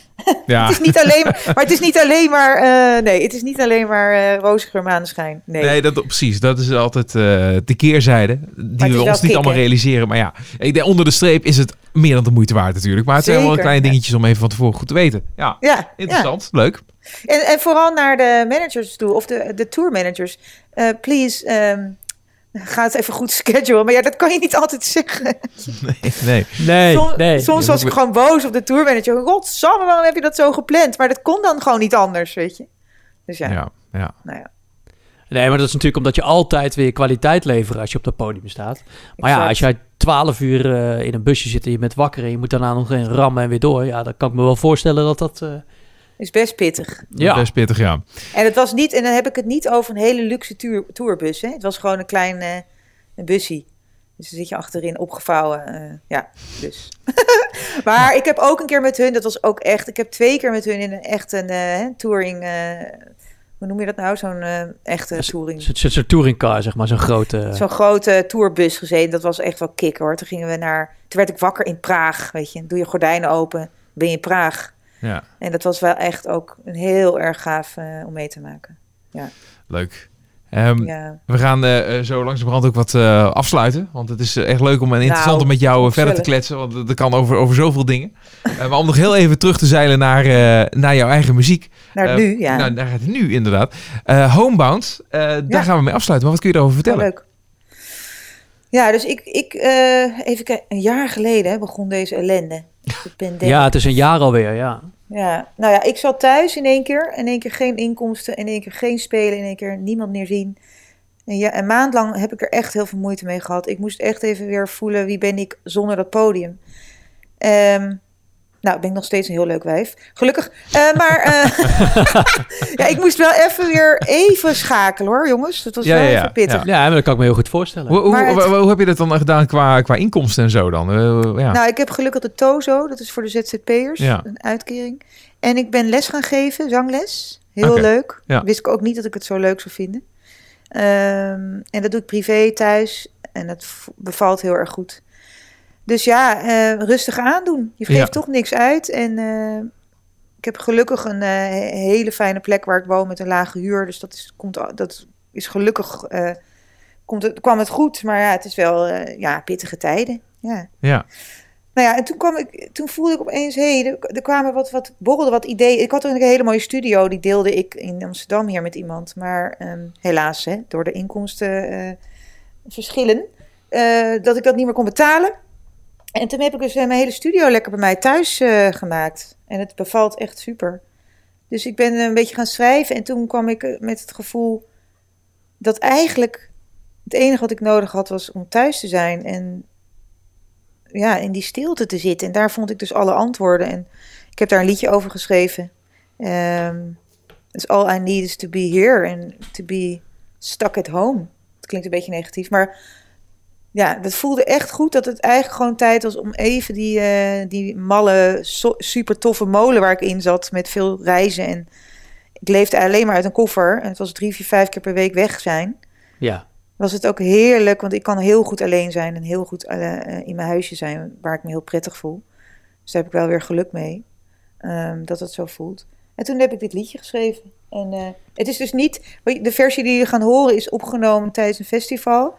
ja. Het is niet alleen maar, maar het is niet alleen maar, eh, nee, het is niet alleen maar eh rozige maneschijn. Nee. Nee, dat, precies. Dat is altijd eh, de keerzijde. Die we ons niet allemaal realiseren. Maar ja, ik denk, onder de streep is het meer dan de moeite waard natuurlijk. Maar het zijn wel kleine ja. dingetjes om even van tevoren goed te weten. Ja, Ja, interessant. Leuk. En, en vooral naar de managers toe, of de, de tourmanagers. Eh please, ehm, ga het even goed schedulen. Maar ja, dat kan je niet altijd zeggen. Nee, nee. Nee, Soms, nee. soms was ik gewoon boos op de tourmanager. Godsamme, waarom heb je dat zo gepland? Maar dat kon dan gewoon niet anders, weet je. Dus ja, Ja, ja. nou ja. Nee, maar dat is natuurlijk omdat je altijd weer kwaliteit levert als je op dat podium staat. Maar ja, als jij 12 uur eh, in een busje zit en je bent wakker en je moet daarna nog in rammen en weer door. Ja, dan kan ik me wel voorstellen dat dat... eh, is best pittig. ja, Best pittig, ja. En het was niet, en dan heb ik het niet over een hele luxe tour, tourbus. Hè. Het was gewoon een klein eh, een bussie. Dus dan zit je achterin opgevouwen. eh, ja, dus. maar ik heb ook een keer met hun, dat was ook echt. Ik heb twee keer met hun in een echt een eh, touring. eh, hoe noem je dat nou? Zo'n eh, echte touring. Zo'n zo, zo touringcar, zeg maar, zo'n grote... Zo'n grote tourbus gezeten. Dat was echt wel kick hoor. Toen gingen we naar. Toen werd ik wakker in Praag. Weet je, doe je gordijnen open. Ben je in Praag. Ja. En dat was wel echt ook een heel erg gaaf eh, om mee te maken. Leuk. Ehm, Ja. We gaan eh, eh, zo langzamerhand ook wat afsluiten. Want het is echt leuk om en interessant Nou, om met jou verder te kletsen. Want dat kan over, over zoveel dingen. Maar om nog heel even terug te zeilen naar, naar jouw eigen muziek. Naar nu, ja. Nou, gaat het nu inderdaad. Homebound, daar Ja. gaan we mee afsluiten. Maar wat kun je erover Oh, vertellen? leuk. Ja, dus ik, ik even kijken, een jaar geleden begon deze ellende. De pandemie. Ja, het is een jaar alweer, ja. ja. Nou ja, ik zat thuis in één keer. In één keer geen inkomsten, in één keer geen spelen, in één keer niemand meer zien. En ja, een maand lang heb ik er echt heel veel moeite mee gehad. Ik moest echt even weer voelen, wie ben ik zonder dat podium. Ehm nou, ben ik nog steeds een heel leuk wijf. Gelukkig. Eh, maar eh, ja, ik moest wel even weer even schakelen hoor, jongens. Dat was Ja, wel ja, ja. even pittig. Ja. Ja, dat kan ik me heel goed voorstellen. Hoe, hoe, Maar het- hoe, hoe heb je dat dan gedaan qua, qua inkomsten en zo dan? Eh, ja. Nou, ik heb gelukkig de TOZO, dat is voor de ZZP'ers, Ja. een uitkering. En ik ben les gaan geven, zangles. Heel leuk. ja. Wist ik ook niet dat ik het zo leuk zou vinden. Ehm, en dat doe ik privé thuis en dat bevalt heel erg goed. Dus ja, eh, rustig aandoen. Je geeft Ja. toch niks uit. En eh, ik heb gelukkig een eh, he- hele fijne plek waar ik woon met een lage huur. Dus dat is, komt, dat is gelukkig, komt het, kwam het goed. Maar ja, het is wel ja, pittige tijden. Ja. Ja. Nou ja, en toen, kwam ik, toen voelde ik opeens, hé, er, er kwamen wat, wat, borrelden wat ideeën. Ik had ook een hele mooie studio, die deelde ik in Amsterdam hier met iemand. Maar ehm, helaas, hè, door de inkomsten verschillen, eh, dat ik dat niet meer kon betalen. En toen heb ik dus eh, mijn hele studio lekker bij mij thuis eh, gemaakt. En het bevalt echt super. Dus ik ben een beetje gaan schrijven en toen kwam ik eh, met het gevoel dat eigenlijk het enige wat ik nodig had was om thuis te zijn en ja, in die stilte te zitten. En daar vond ik dus alle antwoorden. En ik heb daar een liedje over geschreven. Ehm It's all I need is to be here and to be stuck at home. Het klinkt een beetje negatief, maar ja, dat voelde echt goed dat het eigenlijk gewoon tijd was om even die, eh, die malle, so- super toffe molen waar ik in zat met veel reizen. En ik leefde alleen maar uit een koffer en het was drie, vier, vijf keer per week weg zijn Ja. was het ook heerlijk, want ik kan heel goed alleen zijn en heel goed eh, eh, in mijn huisje zijn, waar ik me heel prettig voel. Dus daar heb ik wel weer geluk mee, ehm, dat het zo voelt. En toen heb ik dit liedje geschreven. En het is dus niet, de versie die jullie gaan horen is opgenomen tijdens een festival.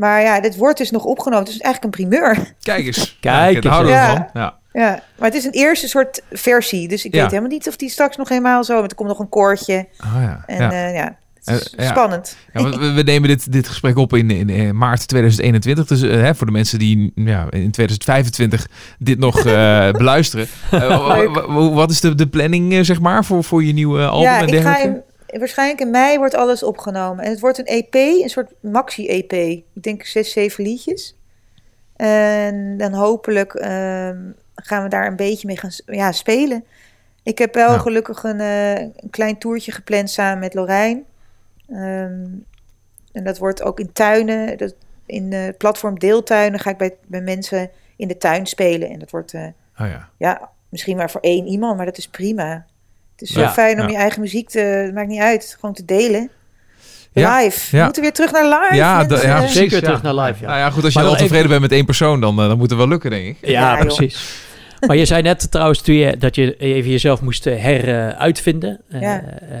Maar ja, dit wordt dus nog opgenomen. Het is eigenlijk een primeur. Kijk eens. Kijk eens. houden we Ja. van. Ja. Ja, maar het is een eerste soort versie. Dus ik Ja. weet helemaal niet of die straks nog helemaal zo... Want er komt nog een koortje. Oh, ja. En ja. ja, ja het is Eh, ja. spannend. We, we nemen dit, dit gesprek op in, in, eh, maart 2021. Dus eh, hè, voor de mensen die ja, in 2025 dit nog eh, beluisteren. Eh, wat is de, de planning, eh, zeg maar, voor, voor je nieuwe album Ja, en ik ga dergelijke? Waarschijnlijk in mei wordt alles opgenomen. En het wordt een EP, een soort maxi-EP. Ik denk zes, zeven liedjes. En dan hopelijk ehm, gaan we daar een beetje mee gaan ja, spelen. Ik heb wel gelukkig een, eh, een klein toertje gepland samen met Lorijn. Ehm, en dat wordt ook in tuinen. Dat, in het platform Deeltuinen ga ik bij, bij mensen in de tuin spelen. En dat wordt... eh, Oh, ja. ja, misschien maar voor één iemand, maar dat is prima. Het is zo Ja, fijn om ja. je eigen muziek te, maakt niet uit, gewoon te delen. Ja, Live. ja. We moeten weer terug naar live. Ja, mensen. ja, precies, Zeker ja. terug naar live, ja. Nou ja, goed, als je al tevreden even- bent met één persoon, dan, eh, dan moet het wel lukken, denk ik. Ja, precies. Maar je zei net trouwens toen je, dat je even jezelf moest eh, heruitvinden. Eh, Ja. eh,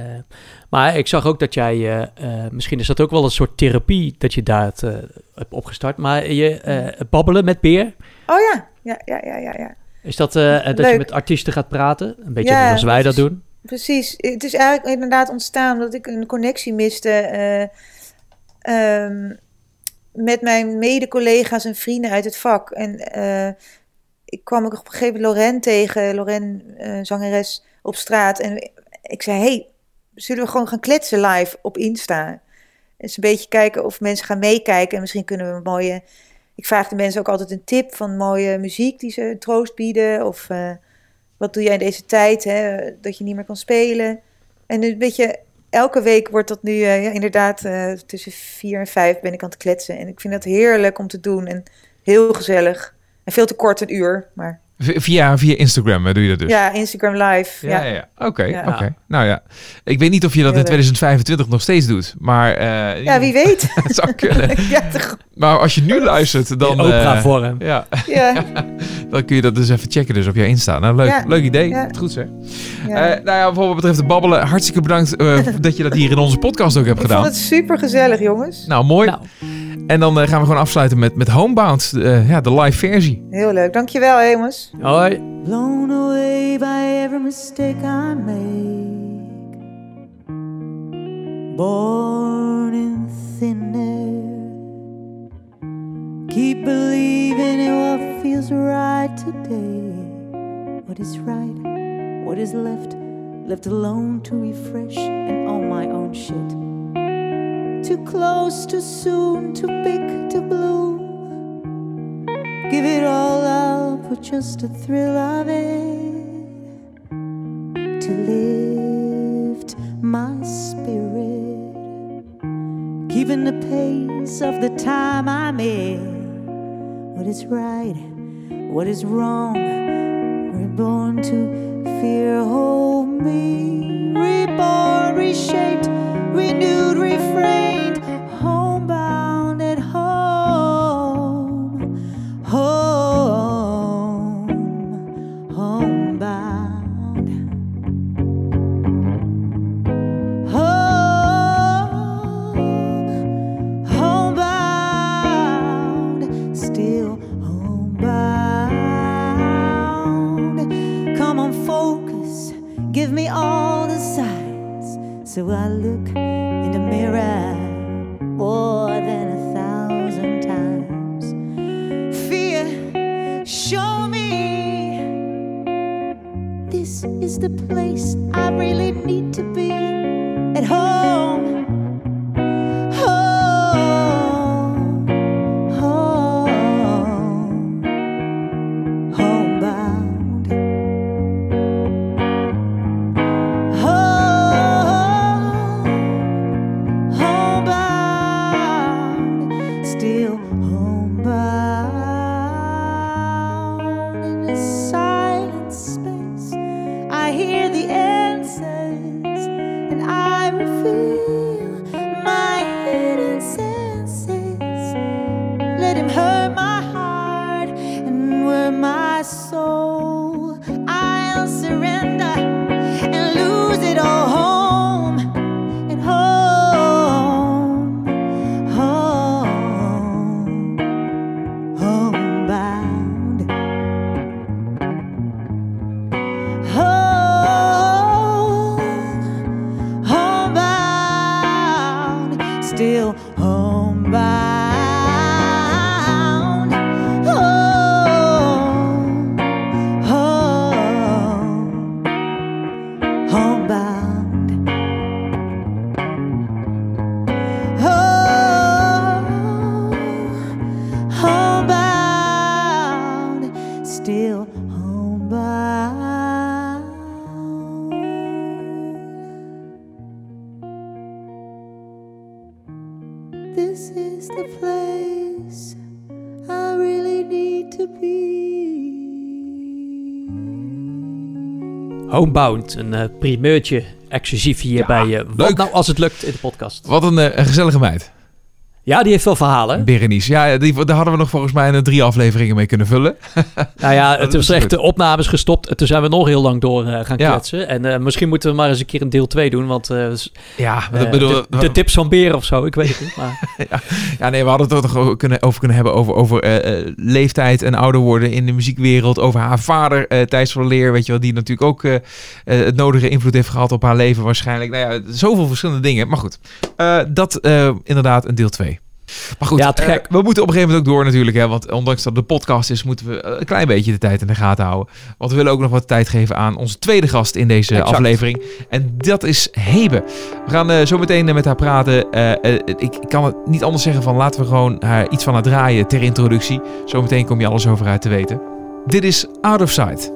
maar ik zag ook dat jij, eh, eh, misschien is dat ook wel een soort therapie dat je daar het, eh, hebt opgestart. Maar je eh, babbelen met Beer, Oh ja, ja, ja, ja, ja, ja. is dat eh, dat je met artiesten gaat praten? Een beetje Ja, zoals wij dat dat is- doen. Precies. Het is eigenlijk inderdaad ontstaan omdat ik een connectie miste eh, ehm, met mijn mede-collega's en vrienden uit het vak. En eh, ik kwam ook op een gegeven moment Lorraine tegen, Lorraine, eh, zangeres, op straat. En ik zei, hey, zullen we gewoon gaan kletsen live op Insta? Dus een beetje kijken of mensen gaan meekijken. En misschien kunnen we een mooie... Ik vraag de mensen ook altijd een tip van mooie muziek die ze troost bieden. Of wat doe jij in deze tijd, hè, dat je niet meer kan spelen. En een beetje, elke week wordt dat nu eh, inderdaad eh, tussen vier en vijf ben ik aan het kletsen. En ik vind dat heerlijk om te doen en heel gezellig. En veel te kort een uur, maar Via, via Instagram doe je dat dus? ja, Instagram live. Ja, Ja, ja, ja. Oké, Ja. oké. Nou ja, ik weet niet of je dat in Heel leuk. 2025 nog steeds doet, maar... eh, Ja, wie weet. Het zou kunnen. ja, toch, Maar als je nu luistert, dan... Eh, vorm. ja, ja, dan kun je dat dus even checken dus op jouw Insta. Nou, leuk, Ja. leuk idee. Ja. Goed zeg. ja. Eh, nou ja, voor wat betreft de babbelen, hartstikke bedankt eh, dat je dat hier in onze podcast ook hebt ik vond gedaan. het super gezellig, jongens. Nou, mooi. Nou, En dan eh, gaan we gewoon afsluiten met, met Homebound, eh, ja, de live versie. Heel leuk. Dankjewel, jongens. hoi. blown away by every mistake I make. Born in thin air. Keep believing in what feels right today. What is right, what is left, left alone to refresh and on my own shit. Too close, too soon, too big to bloom. Give it all up for just the thrill of it. To lift my spirit. Keeping the pace of the time I'm in. What is right, what is wrong. Reborn to fear, hold me. Reborn, reshaped, renewed, refrained. So I look in the mirror more than a thousand times. Fear, show me this is the place I really need to be. Homebound, een eh, primeurtje exclusief hier Ja, bij eh, Wat leuk. nou als het lukt in de podcast. Wat een, eh, een gezellige meid. Ja, die heeft wel verhalen. Berenice. Ja, die, daar hadden we nog volgens mij een drie afleveringen mee kunnen vullen. Nou ja, het was is echt de opnames gestopt. En toen zijn we nog heel lang door eh, gaan Ja. kletsen. En eh, misschien moeten we maar eens een keer een deel 2 doen. Want eh, Ja, bedoel, de, de tips van Beren of zo, ik weet het niet. Maar ja, nee, we hadden het er toch over kunnen, over kunnen hebben over, over leeftijd en ouder worden in de muziekwereld. Over haar vader, Thijs van Leer, weet je wel, die natuurlijk ook het nodige invloed heeft gehad op haar leven waarschijnlijk. Nou ja, zoveel verschillende dingen. Maar goed, dat inderdaad een deel 2. Maar goed, Ja, eh, gek. we moeten op een gegeven moment ook door natuurlijk. Hè, want ondanks dat het de podcast is, moeten we een klein beetje de tijd in de gaten houden. Want we willen ook nog wat tijd geven aan onze tweede gast in deze Exact. aflevering. En dat is Hebe. We gaan eh, zo meteen eh, met haar praten. Ik, ik kan het niet anders zeggen van laten we gewoon haar iets van haar draaien ter introductie. Zometeen kom je alles over haar te weten. Dit is Out of Sight.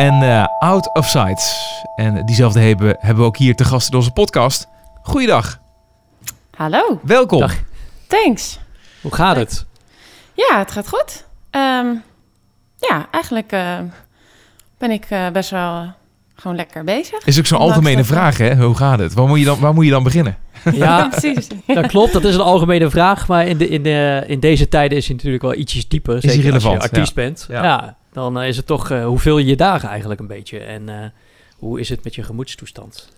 En eh, Out of Sight. En diezelfde Hebe hebben we ook hier te gast in onze podcast. Goeiedag, Hallo, welkom. Dag. thanks. Hoe gaat het? Ja, het gaat goed. Ehm, ja, eigenlijk eh, ben ik eh, best wel gewoon lekker bezig. Is ook zo'n algemene vraag, hè? Hoe gaat het? Waar moet je dan, waar moet je dan beginnen? Ja, precies. dat klopt. Dat is een algemene vraag. Maar in, de, in, de, in deze tijden is hij natuurlijk wel ietsjes dieper. Zeker als je artiest bent. Ja. Ja. Dan eh, is het toch eh, hoeveel je dagen eigenlijk een beetje. En eh, hoe is het met je gemoedstoestand?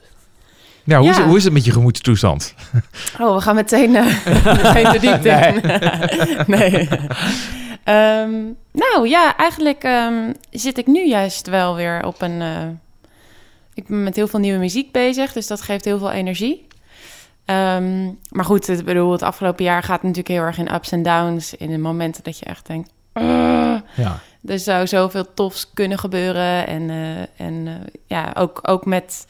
Ja, hoe, Is, hoe is het met je gemoedstoestand? Oh, we gaan meteen, eh meteen de diepte in. nee. Ehm, nou ja, eigenlijk ehm, zit ik nu juist wel weer op een... eh, ik ben met heel veel nieuwe muziek bezig, dus dat geeft heel veel energie. Ehm, maar goed, ik bedoel, het afgelopen jaar gaat natuurlijk heel erg in ups en downs. In de momenten dat je echt denkt... "Ah." Ja. Er zou zoveel tofs kunnen gebeuren. En, eh, en eh, ja, ook, ook met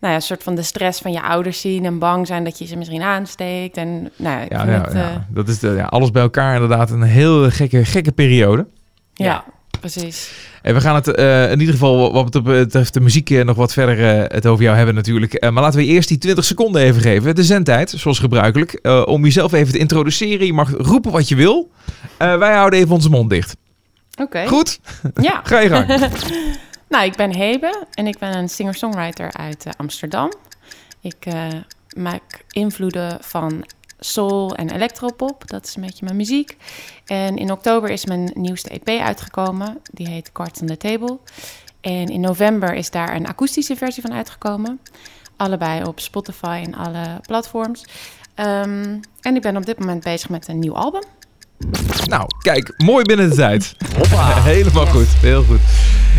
nou ja, een soort van de stress van je ouders zien en bang zijn dat je ze misschien aansteekt. En nou ja, ik Ja, ja, het, ja. eh, dat is de, ja, alles bij elkaar inderdaad een heel gekke, gekke periode. ja, precies. En we gaan het eh, in ieder geval wat betreft de muziek nog wat verder het over jou hebben natuurlijk. Eh, maar laten we eerst die 20 seconden even geven. De zendtijd, zoals gebruikelijk. eh, om jezelf even te introduceren. Je mag roepen wat je wil. Eh, wij houden even onze mond dicht. Oké. Goed? Ja. Ga je gang. Nou, ik ben Hebe en ik ben een singer-songwriter uit eh, Amsterdam. Ik eh, maak invloeden van soul en electropop. Dat is een beetje mijn muziek. En in oktober is mijn nieuwste EP uitgekomen. Die heet Cards on the Table. En in november is daar een akoestische versie van uitgekomen. Allebei op Spotify en alle platforms. Ehm, en ik ben op dit moment bezig met een nieuw album. Nou, kijk, mooi binnen de tijd. Helemaal goed, heel goed.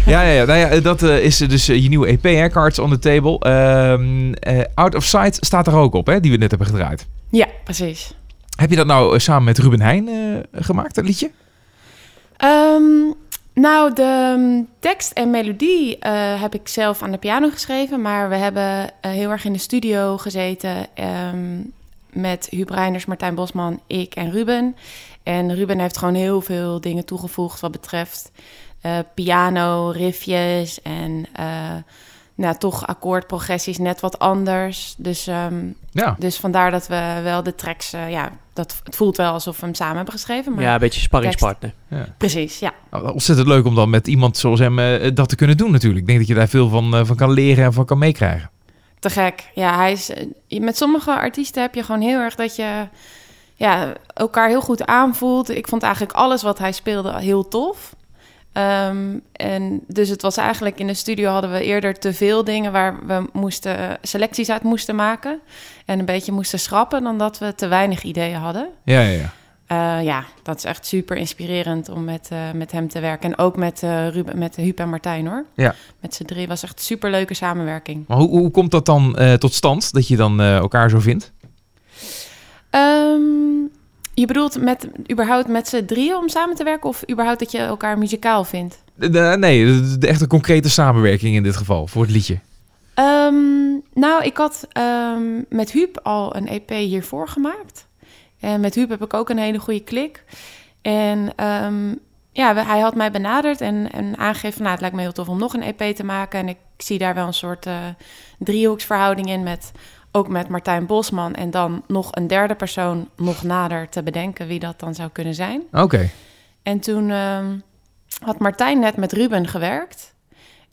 Ja, ja, ja, nou ja dat eh, is dus eh, je nieuwe EP, hè, Cards on the Table. Ehm, eh, Out of Sight staat er ook op, hè, die we net hebben gedraaid. Ja, precies. Heb je dat nou samen met Ruben Heijn gemaakt, dat liedje? Ehm, nou, de mm, tekst en melodie heb ik zelf aan de piano geschreven. Maar we hebben heel erg in de studio gezeten ehm, met Huub Reiners, Martijn Bosman, ik en Ruben. En Ruben heeft gewoon heel veel dingen toegevoegd wat betreft eh, piano, riffjes en eh, nou, toch akkoordprogressies net wat anders. Dus, ehm, Ja. dus vandaar dat we wel de tracks, eh, ja, dat, het voelt wel alsof we hem samen hebben geschreven. Maar Ja, een beetje sparringspartner. precies, ja. Nou, Ontzettend leuk om dan met iemand zoals hem eh, dat te kunnen doen natuurlijk. Ik denk dat je daar veel van, eh, van kan leren en van kan meekrijgen. Te gek. Ja, hij is, met sommige artiesten heb je gewoon heel erg dat je ja, elkaar heel goed aanvoelt. Ik vond eigenlijk alles wat hij speelde heel tof. Ehm, en dus het was eigenlijk in de studio hadden we eerder te veel dingen waar we moesten selecties uit moesten maken en een beetje moesten schrappen dan dat we te weinig ideeën hadden. Ja, ja, ja. Eh, ja, dat is echt super inspirerend om met, eh, met hem te werken. En ook met, eh Ruben, met Huub en Martijn hoor. Ja. Met z'n drie was echt super leuke samenwerking. Maar hoe, hoe komt dat dan tot stand, dat je dan elkaar zo vindt? Ehm, je bedoelt met, überhaupt met z'n drieën om samen te werken... of überhaupt dat je elkaar muzikaal vindt? De- de- nee, de, de echte concrete samenwerking in dit geval, voor het liedje. Ehm, nou, ik had ehm, met Huub al een EP hiervoor gemaakt. En met Huub heb ik ook een hele goede klik. En ja, hij had mij benaderd en, en aangegeven... van, nou, het lijkt me heel tof om nog een EP te maken. En ik zie daar wel een soort eh, driehoeksverhouding in... met ook met Martijn Bosman en dan nog een derde persoon nog nader te bedenken wie dat dan zou kunnen zijn. Oké. En toen ehm, had Martijn net met Ruben gewerkt.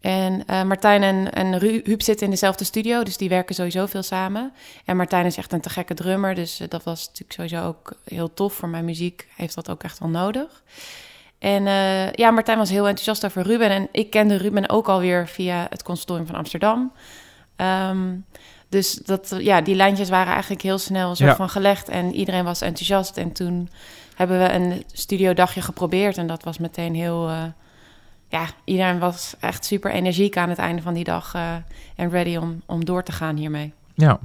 En eh, Martijn en, en Ru- Huub zitten in dezelfde studio, dus die werken sowieso veel samen. En Martijn is echt een te gekke drummer, dus eh, dat was natuurlijk sowieso ook heel tof. Voor mijn muziek heeft dat ook echt wel nodig. En eh, ja, Martijn was heel enthousiast over Ruben. En ik kende Ruben ook alweer via het conservatorium van Amsterdam. Ehm, dus dat, ja, die lijntjes waren eigenlijk heel snel Ja. van gelegd. En iedereen was enthousiast. En toen hebben we een studiodagje geprobeerd. En dat was meteen heel... eh, ja, iedereen was echt super energiek aan het einde van die dag. eh, en ready om, om door te gaan hiermee. Ja. ja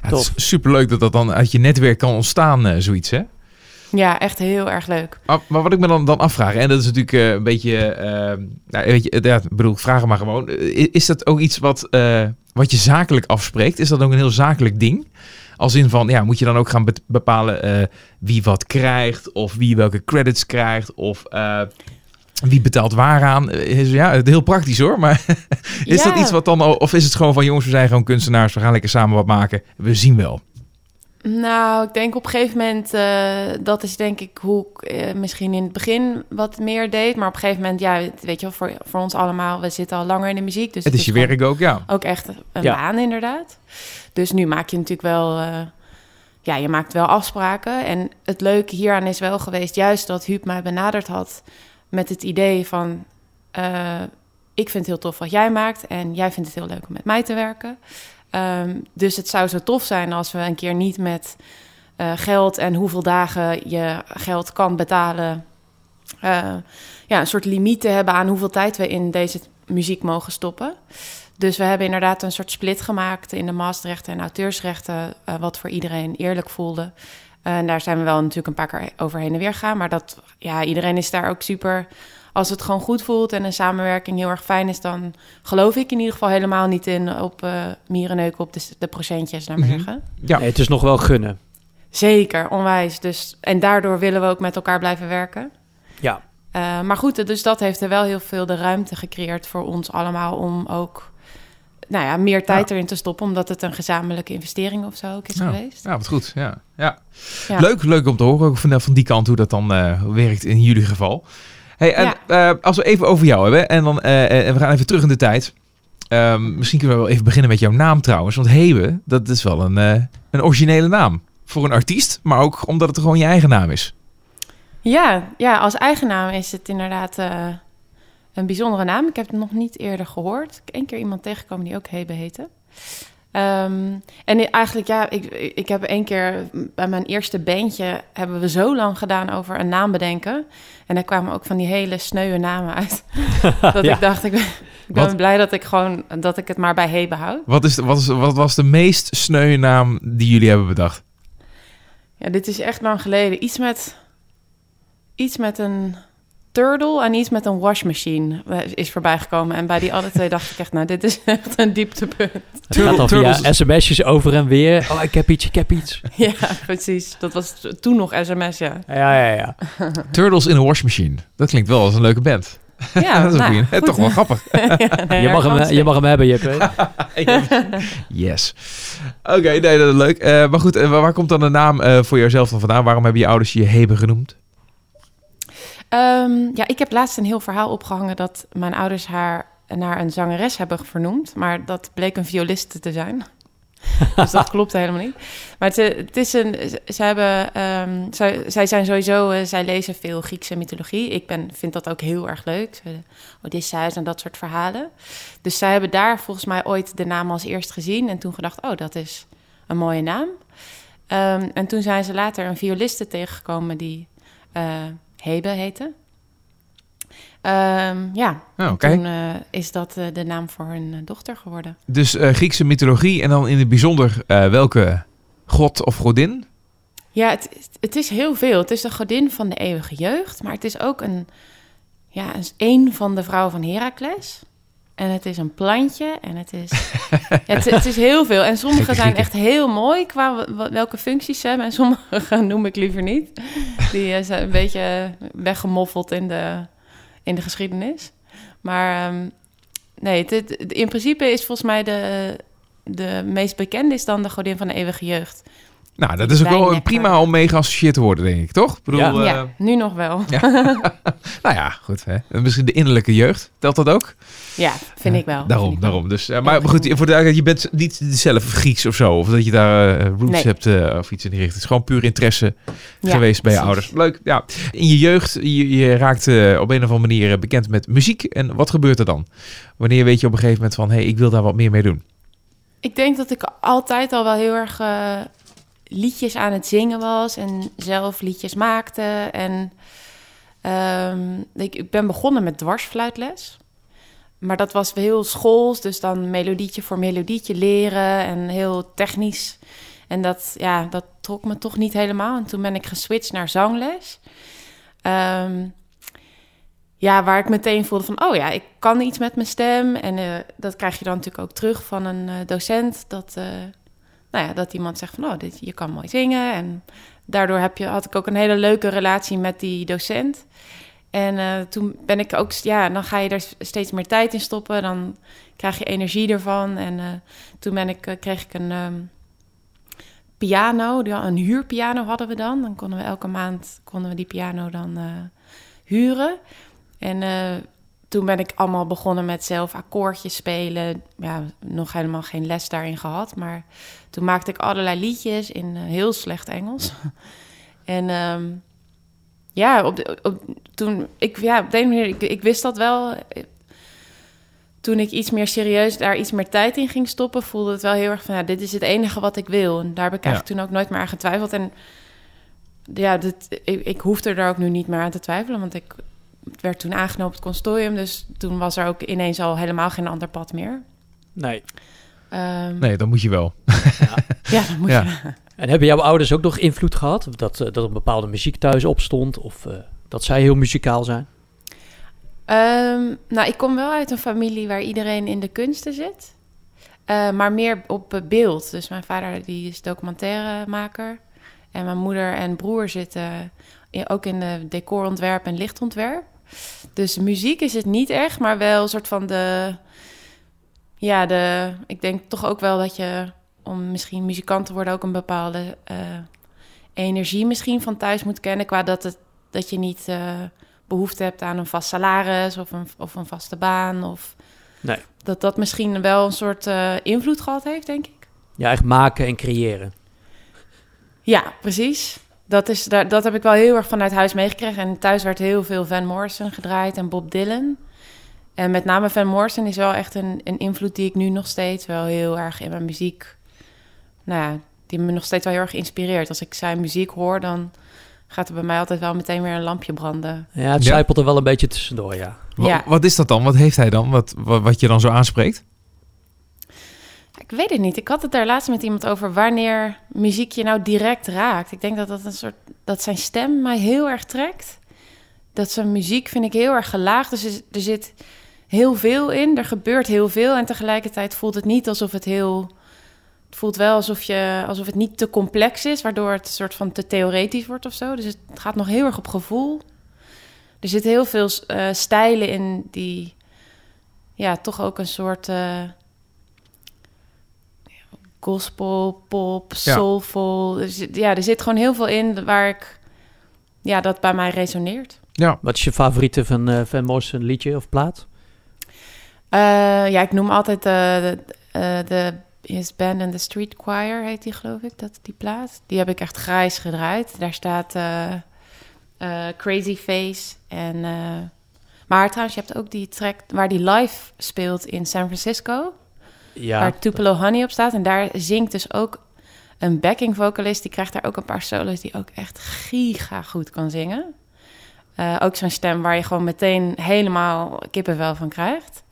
het is superleuk dat dat dan uit je netwerk kan ontstaan, eh, zoiets, hè? Ja, echt heel erg leuk. Maar, maar wat ik me dan, dan afvraag, en dat is natuurlijk eh, een beetje, eh, nou, weet je, ja, ik bedoel, vraag het maar gewoon. Is dat ook iets wat, eh, wat je zakelijk afspreekt? Is dat ook een heel zakelijk ding? Als in van, ja, moet je dan ook gaan be- bepalen eh, wie wat krijgt, of wie welke credits krijgt, of eh, wie betaalt waaraan. Eh, Is, ja, het heel praktisch hoor, maar is dat iets wat dan, of is het gewoon van, jongens, we zijn gewoon kunstenaars, we gaan lekker samen wat maken, we zien wel. Nou, ik denk op een gegeven moment, eh, dat is denk ik hoe ik eh, misschien in het begin wat meer deed. Maar op een gegeven moment, ja, weet je wel, voor, voor ons allemaal, we zitten al langer in de muziek. Dus Het is je werk ook, ja. Ook echt een Ja. baan inderdaad. Dus nu maak je natuurlijk wel, eh, ja, je maakt wel afspraken. En het leuke hieraan is wel geweest, juist dat Huub mij benaderd had met het idee van, eh, ik vind het heel tof wat jij maakt en jij vindt het heel leuk om met mij te werken. Ehm, dus het zou zo tof zijn als we een keer niet met eh, geld en hoeveel dagen je geld kan betalen. eh, ja, een soort limieten hebben aan hoeveel tijd we in deze muziek mogen stoppen. Dus we hebben inderdaad een soort split gemaakt in de masterrechten en auteursrechten, eh, wat voor iedereen eerlijk voelde. En daar zijn we wel natuurlijk een paar keer overheen en weer gegaan. Maar dat, ja, iedereen is daar ook super. Als het gewoon goed voelt en een samenwerking heel erg fijn is, dan geloof ik in ieder geval helemaal niet in op eh mierenneuken op de, de procentjes, laat maar Mhm. zeggen. Ja, Nee, het is nog wel gunnen. Zeker, onwijs. Dus, en daardoor willen we ook met elkaar blijven werken. Ja. Eh, maar goed, dus dat heeft er wel heel veel de ruimte gecreëerd voor ons allemaal om ook nou ja, meer tijd erin te stoppen, omdat het een gezamenlijke investering of zo ook is Ja. geweest. ja wat goed. Ja. Ja. Ja. Leuk, leuk om te horen, ook van, van die kant hoe dat dan eh, werkt in jullie geval. Hey, en, eh, als we even over jou hebben, en, dan, eh, en we gaan even terug in de tijd. Ehm, misschien kunnen we wel even beginnen met jouw naam trouwens. Want Hebe, dat is wel een, eh, een originele naam. Voor een artiest, maar ook omdat het gewoon je eigen naam is. Ja, ja, als eigenaam is het inderdaad eh, een bijzondere naam. Ik heb het nog niet eerder gehoord. Ik heb één keer iemand tegengekomen die ook Hebe heette. Ehm, en eigenlijk, ja, ik, ik heb één keer bij mijn eerste bandje... hebben we zo lang gedaan over een naam bedenken. En daar kwamen ook van die hele sneuwe namen uit. dat Ja. ik dacht, ik ben, ik ben Wat? blij dat ik gewoon... dat ik het maar bij Hebe houd. Wat, is, wat, is, wat was de meest sneu naam die jullie hebben bedacht? Ja, dit is echt lang geleden. Iets met, iets met een turtle en iets met een washmachine is voorbijgekomen. En bij die alle twee dacht ik echt, nou, dit is echt een dieptepunt. Het gaat dan via sms'jes over en weer. Oh, ik heb iets, ik heb iets. ja, precies. Dat was toen nog sms, ja. Ja, ja, ja. Turtles in a Washmachine. Dat klinkt wel als een leuke band. Ja, dat is ook nou, goed. toch wel grappig. Ja, nee, Je mag, hem, je mag hem hebben, Jeppe. Yes. Oké, nee, dat is leuk. Eh, maar goed, eh, waar waar komt dan de naam eh, voor jouzelf dan vandaan? Waarom hebben je ouders je Hebe genoemd? Ehm, ja, ik heb laatst een heel verhaal opgehangen dat mijn ouders haar naar een zangeres hebben vernoemd. Maar dat bleek een violiste te zijn. dus dat klopt helemaal niet. Maar het, het is een. Ze hebben. ehm, zij, zij zijn sowieso. eh, zij lezen veel Griekse mythologie. Ik ben, vind dat ook heel erg leuk. Odysseus en dat soort verhalen. Dus zij hebben daar volgens mij ooit de naam als eerst gezien. En toen gedacht: oh, dat is een mooie naam. Ehm, en toen zijn ze later een violiste tegengekomen die. eh, Hebe heette. Ehm, ja, Oh, toen eh, is dat eh, de naam voor hun eh, dochter geworden. Dus Griekse mythologie en dan in het bijzonder welke god of godin? Ja, het, het is heel veel. Het is de godin van de eeuwige jeugd, maar het is ook een, ja, een, een van de vrouwen van Heracles. En het is een plantje en het is, ja, het, het is heel veel. En sommige zijn echt heel mooi qua welke functies ze hebben. En sommige noem ik liever niet. Die eh, zijn een beetje weggemoffeld in de, in de geschiedenis. Maar ehm, nee, in principe is volgens mij de, de meest bekende is dan de godin van de eeuwige jeugd. Nou, dat is ook wel prima om mee geassocieerd te worden, denk ik, toch? Ik bedoel, Ja. eh, ja, nu nog wel. nou ja, goed. Hè? En Misschien de innerlijke jeugd, telt dat ook? Ja, vind ik wel. Daarom, wel. daarom. Dus, eh, maar goed, voor de je bent niet zelf Grieks of zo. Of dat je daar eh, roots Nee. hebt eh, of iets in die richting. Het is gewoon puur interesse Ja, geweest bij je ouders. Leuk, ja. In je jeugd, je, je raakt op een of andere manier bekend met muziek. En wat gebeurt er dan? Wanneer weet je op een gegeven moment van... hé, hey, ik wil daar wat meer mee doen? Ik denk dat ik altijd al wel heel erg eh, liedjes aan het zingen was en zelf liedjes maakte. En ehm, ik, ben begonnen met dwarsfluitles. Maar dat was heel schools, dus dan melodietje voor melodietje leren en heel technisch. En dat, ja, dat trok me toch niet helemaal. En toen ben ik geswitcht naar zangles. Ehm, ja, waar ik meteen voelde van, oh ja, ik kan iets met mijn stem. En eh, dat krijg je dan natuurlijk ook terug van een eh, docent. Dat, eh, nou ja, dat iemand zegt van, oh, dit, je kan mooi zingen. En daardoor heb je, had ik ook een hele leuke relatie met die docent. En eh, toen ben ik ook, ja, dan ga je er steeds meer tijd in stoppen. Dan krijg je energie ervan. En eh, toen ben ik, eh, kreeg ik een ehm, piano, een huurpiano hadden we dan. Dan konden we elke maand konden we die piano dan huren. En toen ben ik allemaal begonnen met zelf akkoordjes spelen. Ja, nog helemaal geen les daarin gehad. Maar toen maakte ik allerlei liedjes in eh, heel slecht Engels. en ehm, ja, op de, op, toen ik, ja, op de een manier, ik, ik wist dat wel. Toen ik iets meer serieus daar iets meer tijd in ging stoppen, voelde het wel heel erg van, ja, dit is het enige wat ik wil. En daar heb ik Ja. toen ook nooit meer aan getwijfeld. En ja, dit, ik, ik hoefde er ook nu niet meer aan te twijfelen, want ik werd toen aangenomen op het consortium. Dus toen was er ook ineens al helemaal geen ander pad meer. Nee. Ehm, Nee, dan moet je wel. Ja, dan moet Ja. je... En hebben jouw ouders ook nog invloed gehad? Dat, eh, dat een bepaalde muziek thuis opstond? Of eh, dat zij heel muzikaal zijn? Ehm, nou, ik kom wel uit een familie waar iedereen in de kunsten zit. Eh, maar meer op beeld. Dus mijn vader die is documentairemaker. En mijn moeder en broer zitten in- ook in de decorontwerp en lichtontwerp. Dus muziek is het niet echt, maar wel een soort van de... Ja, de, ik denk toch ook wel dat je om misschien muzikant te worden ook een bepaalde eh, energie misschien van thuis moet kennen. Qua dat, het, dat je niet eh, behoefte hebt aan een vast salaris of een, of een vaste baan. Of Nee. dat dat misschien wel een soort eh, invloed gehad heeft, denk ik. Ja, echt maken en creëren. Ja, precies. Dat, is, daar, dat heb ik wel heel erg vanuit huis meegekregen. En thuis werd heel veel Van Morrison gedraaid en Bob Dylan. En met name Van Morrison is wel echt een, een invloed die ik nu nog steeds wel heel erg in mijn muziek... Nou ja, die me nog steeds wel heel erg inspireert. Als ik zijn muziek hoor, dan gaat er bij mij altijd wel meteen weer een lampje branden. Ja, het Ja. zijpelt er wel een beetje tussendoor, ja. Wa- Ja. Wat is dat dan? Wat heeft hij dan? Wat, wat, wat je dan zo aanspreekt? Ik weet het niet. Ik had het daar laatst met iemand over wanneer muziek je nou direct raakt. Ik denk dat dat een soort dat zijn stem mij heel erg trekt. Dat zijn muziek vind ik heel erg gelaagd. Dus er- zit heel veel in. Er gebeurt heel veel. En tegelijkertijd voelt het niet alsof het heel. Het voelt wel alsof, je, alsof het niet te complex is, waardoor het een soort van te theoretisch wordt of zo. Dus het gaat nog heel erg op gevoel. Er zitten heel veel eh, stijlen in die. Ja, toch ook een soort. eh, gospel, pop, Ja. soulful. Er zit- ja, er zit gewoon heel veel in waar ik, ja, dat bij mij resoneert. Ja. Wat is je favoriete van eh Van Morrison liedje of plaat? Eh, ja, ik noem altijd de, de, eh, de His Band and the Street Choir, heet die geloof ik, dat, die plaat. Die heb ik echt grijs gedraaid. Daar staat eh, eh, Crazy Face en... eh, maar trouwens, je hebt ook die track waar die live speelt in San Francisco. Ja, waar Tupelo Honey op staat. En daar zingt dus ook een backing vocalist. Die krijgt daar ook een paar solos die ook echt giga goed kan zingen. Eh, ook zo'n stem waar je gewoon meteen helemaal kippenvel van krijgt.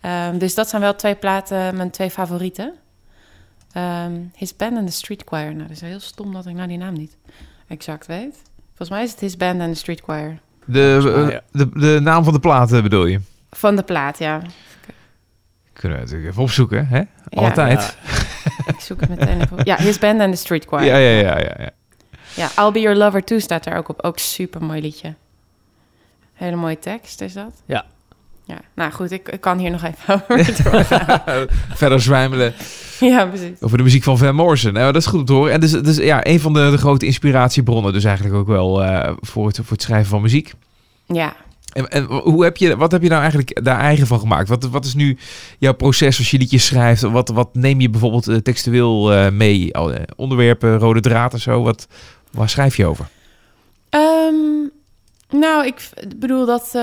Ehm, dus dat zijn wel twee platen, mijn twee favorieten. Ehm, His Band and the Street Choir. Nou, dat is heel stom dat ik nou die naam niet exact weet. Volgens mij is het His Band and the Street Choir. De, eh, de, de naam van de plaat eh, bedoel je? Van de plaat, ja. Kunnen we natuurlijk even opzoeken, hè? Ja, Altijd. Ik zoek het meteen even op. Ja, His Band and the Street Choir. Ja, ja, ja, ja. ja. Ja, I'll Be Your Lover Too staat er ook op. Ook super mooi liedje. Hele mooie tekst is dat. Ja. Ja, nou goed, ik, ik kan hier nog even over doorgaan. Verder zwijmelen ja, precies. over de muziek van Van Morrison. Nou, dat is goed om te horen. En dus, dus ja, een van de, de grote inspiratiebronnen dus eigenlijk ook wel eh, voor, het, voor het schrijven van muziek. Ja, En, en hoe heb je, wat heb je nou eigenlijk daar eigen van gemaakt? Wat, wat is nu jouw proces als je liedjes schrijft? Wat, wat neem je bijvoorbeeld eh, textueel eh, mee? Al, eh, onderwerpen, rode draad of zo? Wat, waar schrijf je over? Ehm, nou, ik bedoel dat...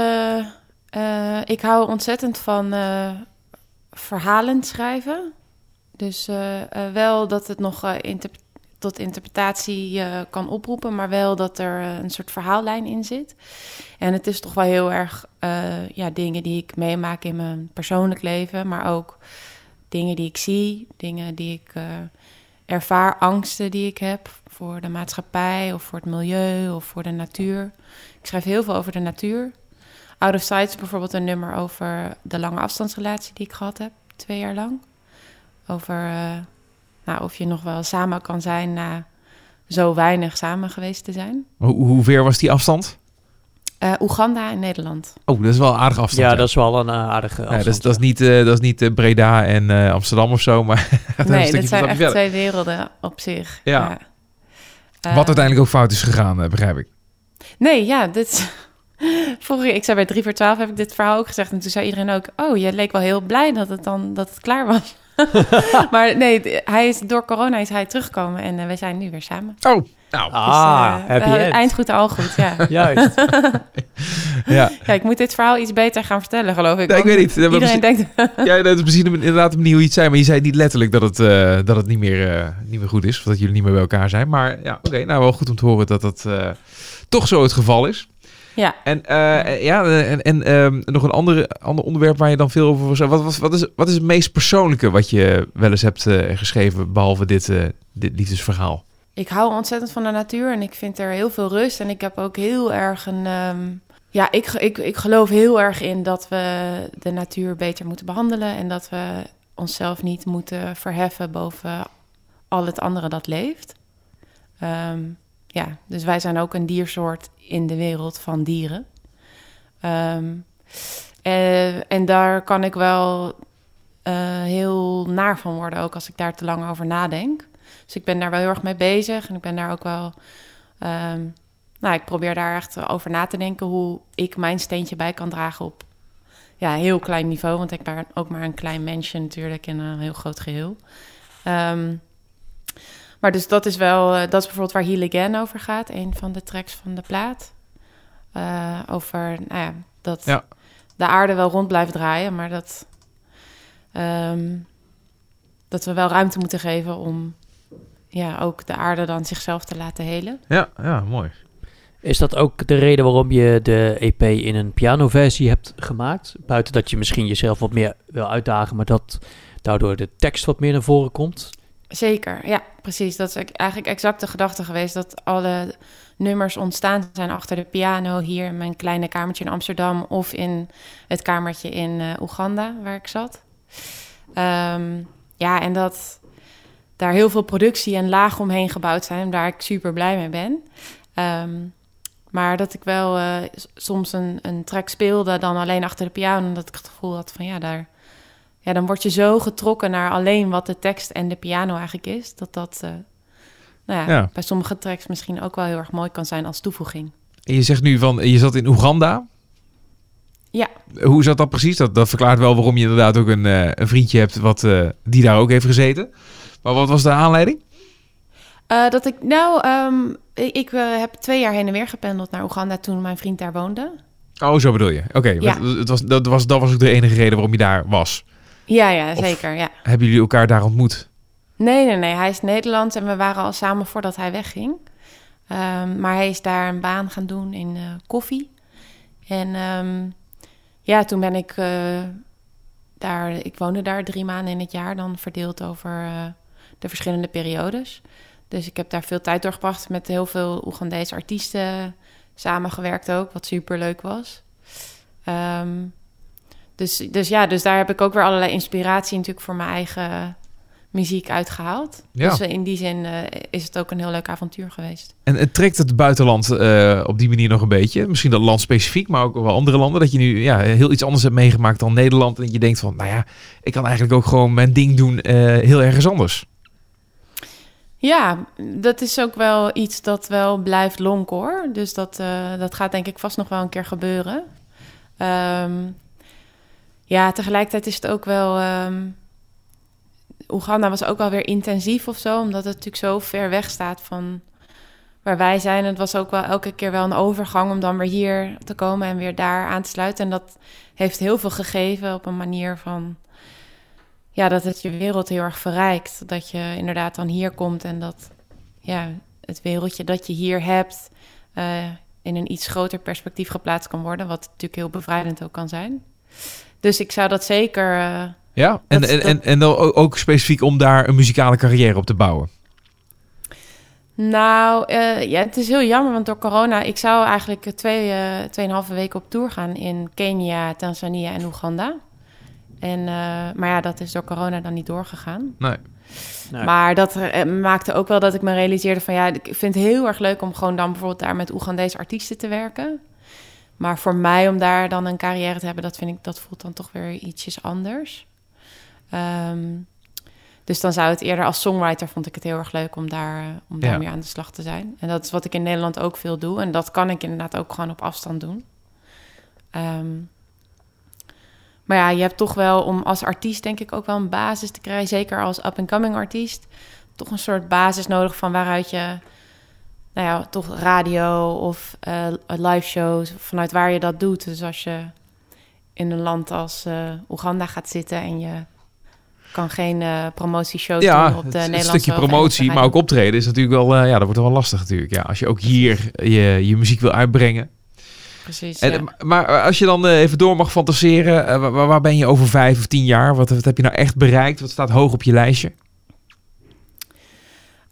ik hou ontzettend van verhalen schrijven. Dus wel dat het nog eh, interp- tot interpretatie eh, kan oproepen... maar wel dat er eh, een soort verhaallijn in zit. En het is toch wel heel erg eh, ja, dingen die ik meemaak in mijn persoonlijk leven... maar ook dingen die ik zie, dingen die ik ervaar, angsten die ik heb... voor de maatschappij of voor het milieu of voor de natuur. Ik schrijf heel veel over de natuur. Out of Sight is bijvoorbeeld een nummer over de lange afstandsrelatie die ik gehad heb, twee jaar lang. Over, nou, of je nog wel samen kan zijn na zo weinig samen geweest te zijn. Hoe, hoe ver was die afstand? Eh, Oeganda en Nederland. Oh, dat is wel een aardige afstand. Ja, dat is wel een eh, aardige Ja, afstand. dat, is, dat is niet, eh, dat is niet Breda en eh, Amsterdam of zo, maar nee, dat zijn echt verder. twee werelden op zich. Ja. Eh, Wat uiteindelijk ook fout is gegaan, begrijp ik. Nee, ja, dit... Vorige, ik zei bij 3 voor 12 heb ik dit verhaal ook gezegd. En toen zei iedereen ook... Oh, je leek wel heel blij dat het dan dat het klaar was. maar nee, hij is, door corona is hij teruggekomen. En eh, we zijn nu weer samen. Oh, nou, Ah, dus, happy end. eind goed, al goed, ja. Juist. ja. ja. Ik moet dit verhaal iets beter gaan vertellen, geloof ik. Nee, ik weet niet. Iedereen denkt... Ja, dat is misschien inderdaad een manier hoe je het zei, maar je zei niet letterlijk dat het, eh, dat het niet, meer, eh, niet meer goed is, of dat jullie niet meer bij elkaar zijn. Maar ja, oké, nou wel goed om te horen dat dat eh, toch zo het geval is. Ja, En eh, ja, eh, en, en ehm, nog een andere, ander onderwerp waar je dan veel over wil zeggen. Wat, wat, wat, is, wat is het meest persoonlijke wat je wel eens hebt eh, geschreven, behalve dit, eh, dit liefdesverhaal? ik hou ontzettend van de natuur en ik vind er heel veel rust. En ik heb ook heel erg een... ehm, ja, ik, ik, ik geloof heel erg in dat we de natuur beter moeten behandelen... en dat we onszelf niet moeten verheffen boven al het andere dat leeft. Ehm, ja, dus wij zijn ook een diersoort in de wereld van dieren. Ehm, eh, en daar kan ik wel eh, heel naar van worden, ook als ik daar te lang over nadenk. Dus ik ben daar wel heel erg mee bezig en ik ben daar ook wel. ehm, nou, ik probeer daar echt over na te denken hoe ik mijn steentje bij kan dragen op ja, heel klein niveau. Want ik ben ook maar een klein mensje natuurlijk in een heel groot geheel. Ehm, maar dus dat is wel, eh, dat is bijvoorbeeld waar Heal Again over gaat. Een van de tracks van de plaat. Eh, over, nou ja, dat Ja. de aarde wel rond blijft draaien, maar dat, ehm, dat we wel ruimte moeten geven om ja, ook de aarde dan zichzelf te laten helen. Ja, ja, mooi. Is dat ook de reden waarom je de EP in een pianoversie hebt gemaakt? Buiten dat je misschien jezelf wat meer wil uitdagen, maar dat daardoor de tekst wat meer naar voren komt? Zeker, ja, precies. Dat is eigenlijk exact de gedachte geweest dat alle nummers ontstaan zijn achter de piano hier in mijn kleine kamertje in Amsterdam of in het kamertje in eh, Oeganda waar ik zat. Ehm, ja, en dat daar heel veel productie en laag omheen gebouwd zijn, daar ik super blij mee ben. Ehm, maar dat ik wel eh, soms een, een track speelde, dan alleen achter de piano, en dat ik het gevoel had van ja, daar ja, dan word je zo getrokken naar alleen wat de tekst en de piano eigenlijk is, dat dat eh, nou ja, Ja. bij sommige tracks misschien ook wel heel erg mooi kan zijn als toevoeging. En je zegt nu van, je zat in Oeganda. Ja. Hoe zat dat precies? Dat, dat verklaart wel waarom je inderdaad ook een, eh, een vriendje hebt wat, eh, die daar ook heeft gezeten. Maar wat was de aanleiding? Dat ik, nou, ehm, ik, ik, heb twee jaar heen en weer gependeld naar Oeganda toen mijn vriend daar woonde. Oh, zo bedoel je. Oké, Ja. want het was, dat, was, dat was ook de enige reden waarom je daar was. Ja, ja, Of- zeker, ja. Hebben jullie elkaar daar ontmoet? Nee, nee, nee, hij is Nederlands en we waren al samen voordat hij wegging. Ehm, maar hij is daar een baan gaan doen in eh, koffie. En ehm, ja, toen ben ik eh, daar, ik woonde daar drie maanden in het jaar, dan verdeeld over eh, de verschillende periodes. Dus ik heb daar veel tijd doorgebracht met heel veel Oegandese artiesten samengewerkt ook, wat super leuk was. Ehm, dus, dus ja, dus daar heb ik ook weer allerlei inspiratie natuurlijk voor mijn eigen muziek uitgehaald. Ja. Dus in die zin eh, is het ook een heel leuk avontuur geweest. En het trekt het buitenland eh, op die manier nog een beetje. Misschien dat land specifiek, maar ook wel andere landen. Dat je nu ja, heel iets anders hebt meegemaakt dan Nederland. En dat je denkt van, nou ja, ik kan eigenlijk ook gewoon mijn ding doen eh, heel ergens anders. Ja, dat is ook wel iets dat wel blijft lonken hoor. Dus dat, eh, dat gaat denk ik vast nog wel een keer gebeuren. Ehm, ja, tegelijkertijd is het ook wel... ehm, Oeganda was ook wel weer intensief of zo, omdat het natuurlijk zo ver weg staat van waar wij zijn. Het was ook wel elke keer wel een overgang om dan weer hier te komen en weer daar aan te sluiten. En dat heeft heel veel gegeven op een manier van ja, dat het je wereld heel erg verrijkt. Dat je inderdaad dan hier komt en dat ja, het wereldje dat je hier hebt eh, in een iets groter perspectief geplaatst kan worden. Wat natuurlijk heel bevrijdend ook kan zijn. Dus ik zou dat zeker. eh, Ja, en, Dat- en, dat- en, en dan ook- specifiek om daar een muzikale carrière op te bouwen. nou, eh, ja, het is heel jammer, want door corona... Ik zou eigenlijk twee, eh tweeënhalve weken op tour gaan in Kenia, Tanzania en Oeganda. En, eh, maar ja, dat is door corona dan niet doorgegaan. Nee. Nee. Maar dat maakte ook wel dat ik me realiseerde van ja, ik vind het heel erg leuk om gewoon dan bijvoorbeeld daar met Oegandese artiesten te werken. Maar voor mij om daar dan een carrière te hebben, dat vind ik, dat voelt dan toch weer ietsjes anders. Ehm, dus dan zou het eerder als songwriter vond ik het heel erg leuk om daar, eh, om Ja. daarmee aan de slag te zijn. En dat is wat ik in Nederland ook veel doe. En dat kan ik inderdaad ook gewoon op afstand doen. Ehm, maar ja, je hebt toch wel om als artiest denk ik ook wel een basis te krijgen. Zeker als up-and-coming artiest. Toch een soort basis nodig van waaruit je... Nou ja, toch radio of eh, live shows. Vanuit waar je dat doet. Dus als je in een land als eh, Oeganda gaat zitten... en je kan geen eh promotieshows Ja, doen op de het- een stukje promotie, maar ook optreden is natuurlijk wel, ja, dat wordt wel lastig natuurlijk. Ja, als je ook hier je, je muziek wil uitbrengen. Precies, En, ja. Maar als je dan even door mag fantaseren, waar, waar ben je over vijf of tien jaar? Wat, wat heb je nou echt bereikt? Wat staat hoog op je lijstje?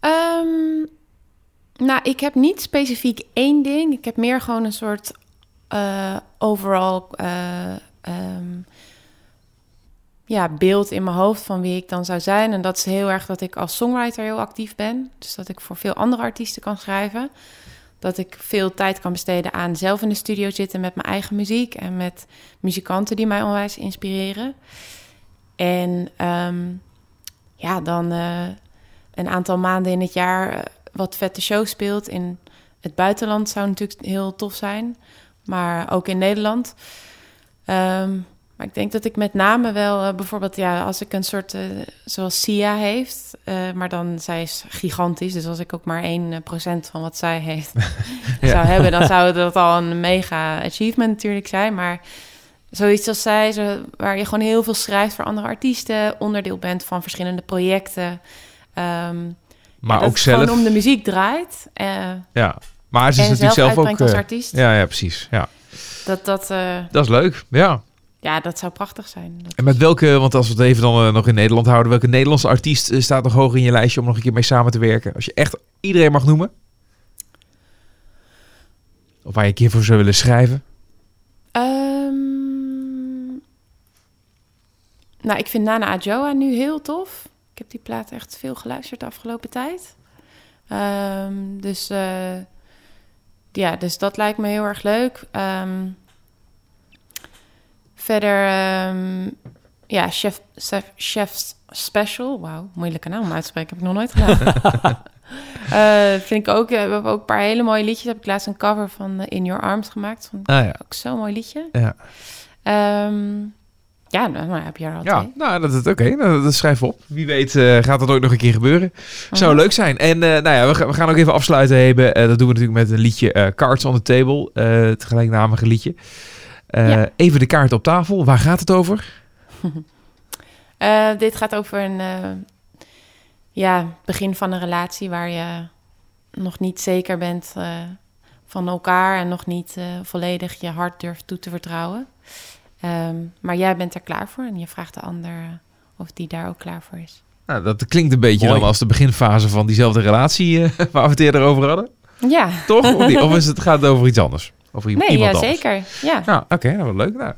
Ehm, nou, ik heb niet specifiek één ding. Ik heb meer gewoon een soort eh, overal eh, ehm, ja, beeld in mijn hoofd van wie ik dan zou zijn. En dat is heel erg dat ik als songwriter heel actief ben. Dus dat ik voor veel andere artiesten kan schrijven. Dat ik veel tijd kan besteden aan zelf in de studio zitten met mijn eigen muziek. En met muzikanten die mij onwijs inspireren. En ehm, ja, dan eh, een aantal maanden in het jaar wat vette show speelt. In het buitenland zou natuurlijk heel tof zijn. Maar ook in Nederland. Ehm, maar ik denk dat ik met name wel eh, bijvoorbeeld, ja, als ik een soort, eh, zoals Sia heeft, eh, maar dan zij is gigantisch. Dus als ik ook maar 1% van wat zij heeft Ja. zou hebben, dan zou dat al een mega achievement natuurlijk zijn. Maar zoiets als zij, zo, waar je gewoon heel veel schrijft voor andere artiesten, onderdeel bent van verschillende projecten. Ehm, Maar ook zelf. gewoon om de muziek draait. eh, Ja, maar ze is natuurlijk zelf ook. als eh, artiest. ja, ja, precies. Ja. Dat, dat, eh, Dat is leuk. Ja. ja, dat zou prachtig zijn. Dat En met welke, want als we het even dan nog in Nederland houden, welke Nederlandse artiest staat nog hoger in je lijstje om nog een keer mee samen te werken? Als je echt iedereen mag noemen. Of waar je een keer voor zou willen schrijven. Ehm, nou, ik vind Nana Adjoa nu heel tof. Ik heb die plaat echt veel geluisterd de afgelopen tijd. Ehm, dus, eh, ja, dus dat lijkt me heel erg leuk. Ehm, verder, ehm, ja, Chef, chef, Chef's Special. Wauw, moeilijke naam om uit te spreken. Heb ik nog nooit gedaan. Eh, vind ik ook, eh, we hebben ook een paar hele mooie liedjes. Heb ik laatst een cover van In Your Arms gemaakt. Vond ik Ah ja. ook zo'n mooi liedje. Ja, ja, nou heb je er al ja twee. nou, dat is oké. Nou, dat schrijf op. Wie weet eh, gaat dat ook nog een keer gebeuren. Zou Mhm. leuk zijn. En eh, nou ja, we, gaan- we gaan ook even afsluiten hebben. Eh, dat doen we natuurlijk met een liedje Cards on the Table. het gelijknamige liedje. Ja. Even de kaart op tafel. Waar gaat het over? Dit gaat over een ja, begin van een relatie waar je nog niet zeker bent van elkaar en nog niet volledig je hart durft toe te vertrouwen. Ehm, maar jij bent er klaar voor en je vraagt de ander of die daar ook klaar voor is. Nou, dat klinkt een beetje Mooi. dan als de beginfase van diezelfde relatie eh, waar we het eerder over hadden. Ja, Toch? Of, is het, gaat het over iets anders? Over i- nee, iemand ja, anders? zeker. Ja. Nou, oké, nou, wat leuk. Nou,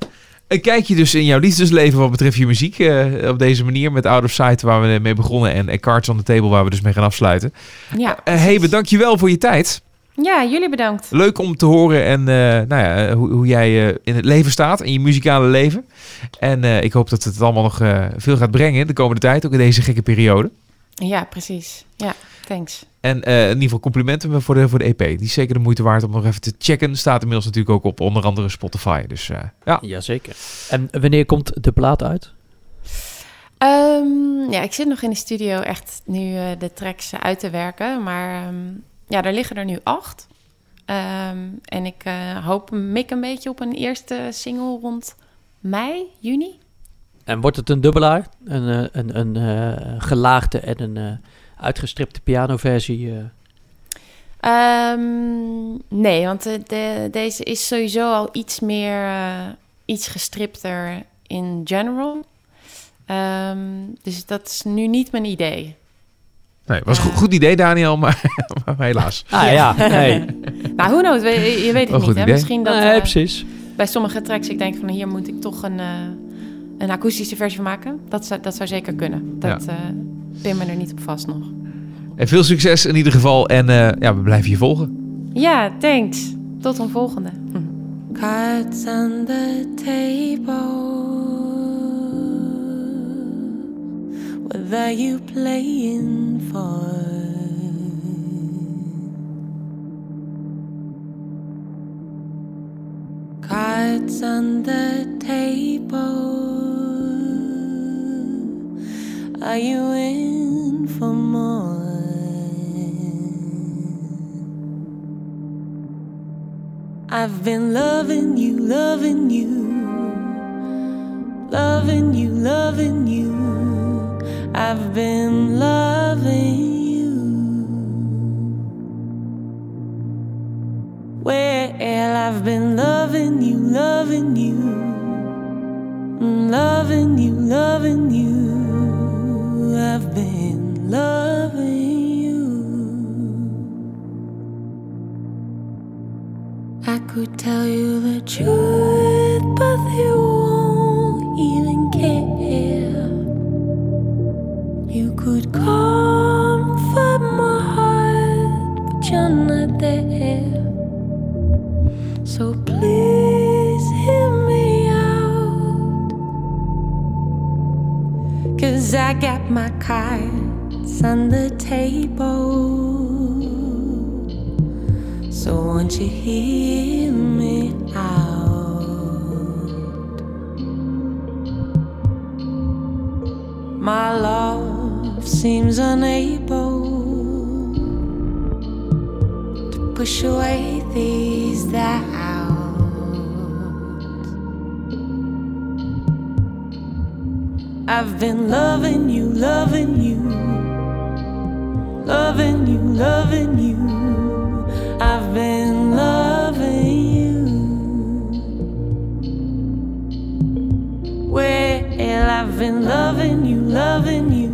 een kijkje dus in jouw liefdesleven wat betreft je muziek. eh, op deze manier met Out of Sight waar we mee begonnen. En Cards on the Table waar we dus mee gaan afsluiten. Ja. Eh hey, bedankt je wel voor je tijd. Ja, jullie bedankt. Leuk om te horen en eh, nou ja, eh, hoe, hoe jij eh, in het leven staat. In je muzikale leven. En eh, ik hoop dat het allemaal nog eh, veel gaat brengen de komende tijd. Ook in deze gekke periode. Ja, precies. Ja, thanks. En eh, in ieder geval complimenten voor de, voor de EP. Die is zeker de moeite waard om nog even te checken. Staat inmiddels natuurlijk ook op onder andere Spotify. Dus eh, ja. Jazeker. En wanneer komt de plaat uit? Ehm, ja, ik zit nog in de studio echt nu eh, de tracks uit te werken. Maar ehm, ja, er liggen er nu acht. Ehm, en ik eh, hoop mik een beetje op een eerste single rond mei, juni. En wordt het een dubbelaar? Een, eh, een, een eh, gelaagde en een uitgestripte pianoversie? Ehm, nee, want de, de- deze is sowieso al iets meer, iets gestripter in general. Ehm, dus dat is nu niet mijn idee. Nee, was een goed, goed idee Daniel, maar, maar helaas. Ah ja, nee. Nou, who knows? Je, je weet het niet, hè? idee. Misschien dat... nee, eh, precies. bij sommige tracks ik denk van hier moet ik toch een, eh, een akoestische versie van maken. Dat zou, dat zou zeker kunnen. Dat, eh, Pin me er niet op vast nog. En veel succes in ieder geval. En eh, ja, we blijven je volgen. Ja, thanks. Tot een volgende. Cards on the table. What are you playing for? Cards on the table. Are you in for more? I've been loving you, loving you, loving you, loving you. I've been loving you. Well, I've been loving you, loving you, Mm, loving you, loving you. I've been loving you. I could tell you the truth, Cause I got my cards on the table. So won't you hear me out? My love seems unable to push away these doubts. I've been loving you, loving you, loving you, loving you. I've been loving you. Well, I've been loving you, loving you,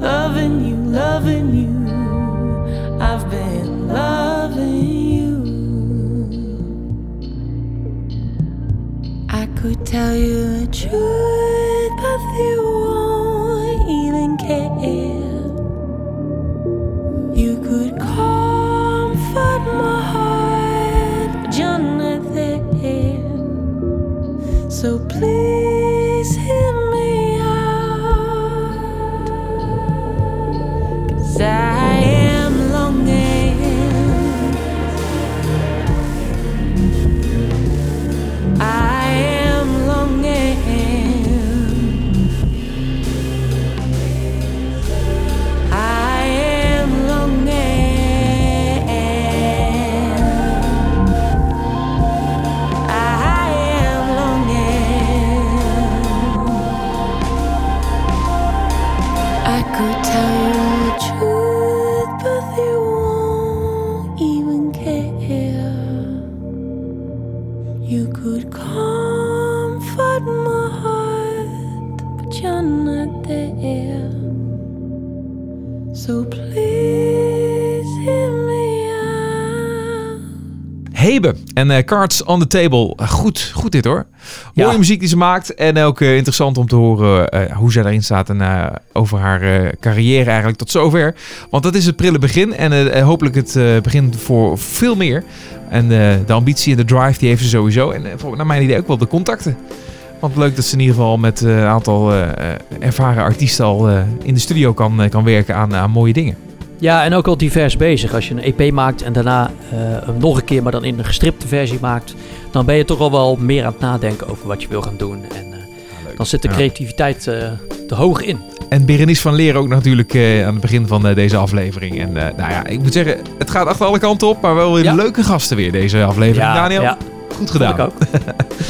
loving you, loving you. I've been loving tell you the truth, but you en eh, Cards on the Table. Eh, goed, goed dit hoor. Mooie Ja. muziek die ze maakt. En ook eh, interessant om te horen hoe zij erin staat. En over haar carrière eigenlijk tot zover. Want dat is het prille begin. En hopelijk het begin voor veel meer. En de ambitie en de drive die heeft ze sowieso. En voor, naar mijn idee ook wel de contacten. Want leuk dat ze in ieder geval met een aantal ervaren artiesten al in de studio kan, kan werken aan, aan mooie dingen. Ja, en ook al divers bezig. Als je een EP maakt en daarna eh, hem nog een keer, maar dan in een gestripte versie maakt, dan ben je toch al wel meer aan het nadenken over wat je wil gaan doen. En eh, dan zit de creativiteit eh, te hoog in. En Berenice van Leer ook natuurlijk aan het begin van deze aflevering. En nou ja, ik moet zeggen, het gaat achter alle kanten op. Maar wel weer Ja. leuke gasten weer deze aflevering. Daniel, ja, goed vond gedaan. ik ook.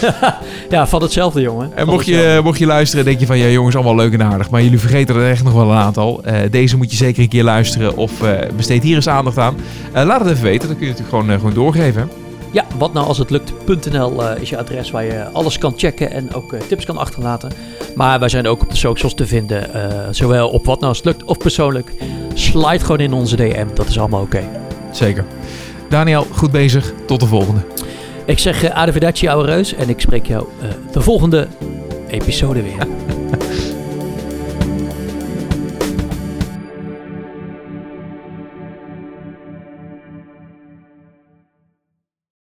ja, van hetzelfde, jongen. En mocht je, mocht je luisteren, denk je van ja jongens, allemaal leuk en aardig. Maar jullie vergeten er echt nog wel een aantal. Eh, deze moet je zeker een keer luisteren of eh, besteed hier eens aandacht aan. Eh, laat het even weten, dan kun je het natuurlijk gewoon, gewoon doorgeven. Ja, wat nou als het lukt.nl eh, is je adres waar je alles kan checken en ook eh, tips kan achterlaten. Maar wij zijn ook op de socials te vinden, eh, zowel op wat nou als het lukt of persoonlijk. Slide gewoon in onze DM, dat is allemaal oké. Zeker. Daniel, goed bezig. Tot de volgende. Ik zeg uh, arrivederci ouwe reus en ik spreek jou eh, de volgende episode weer.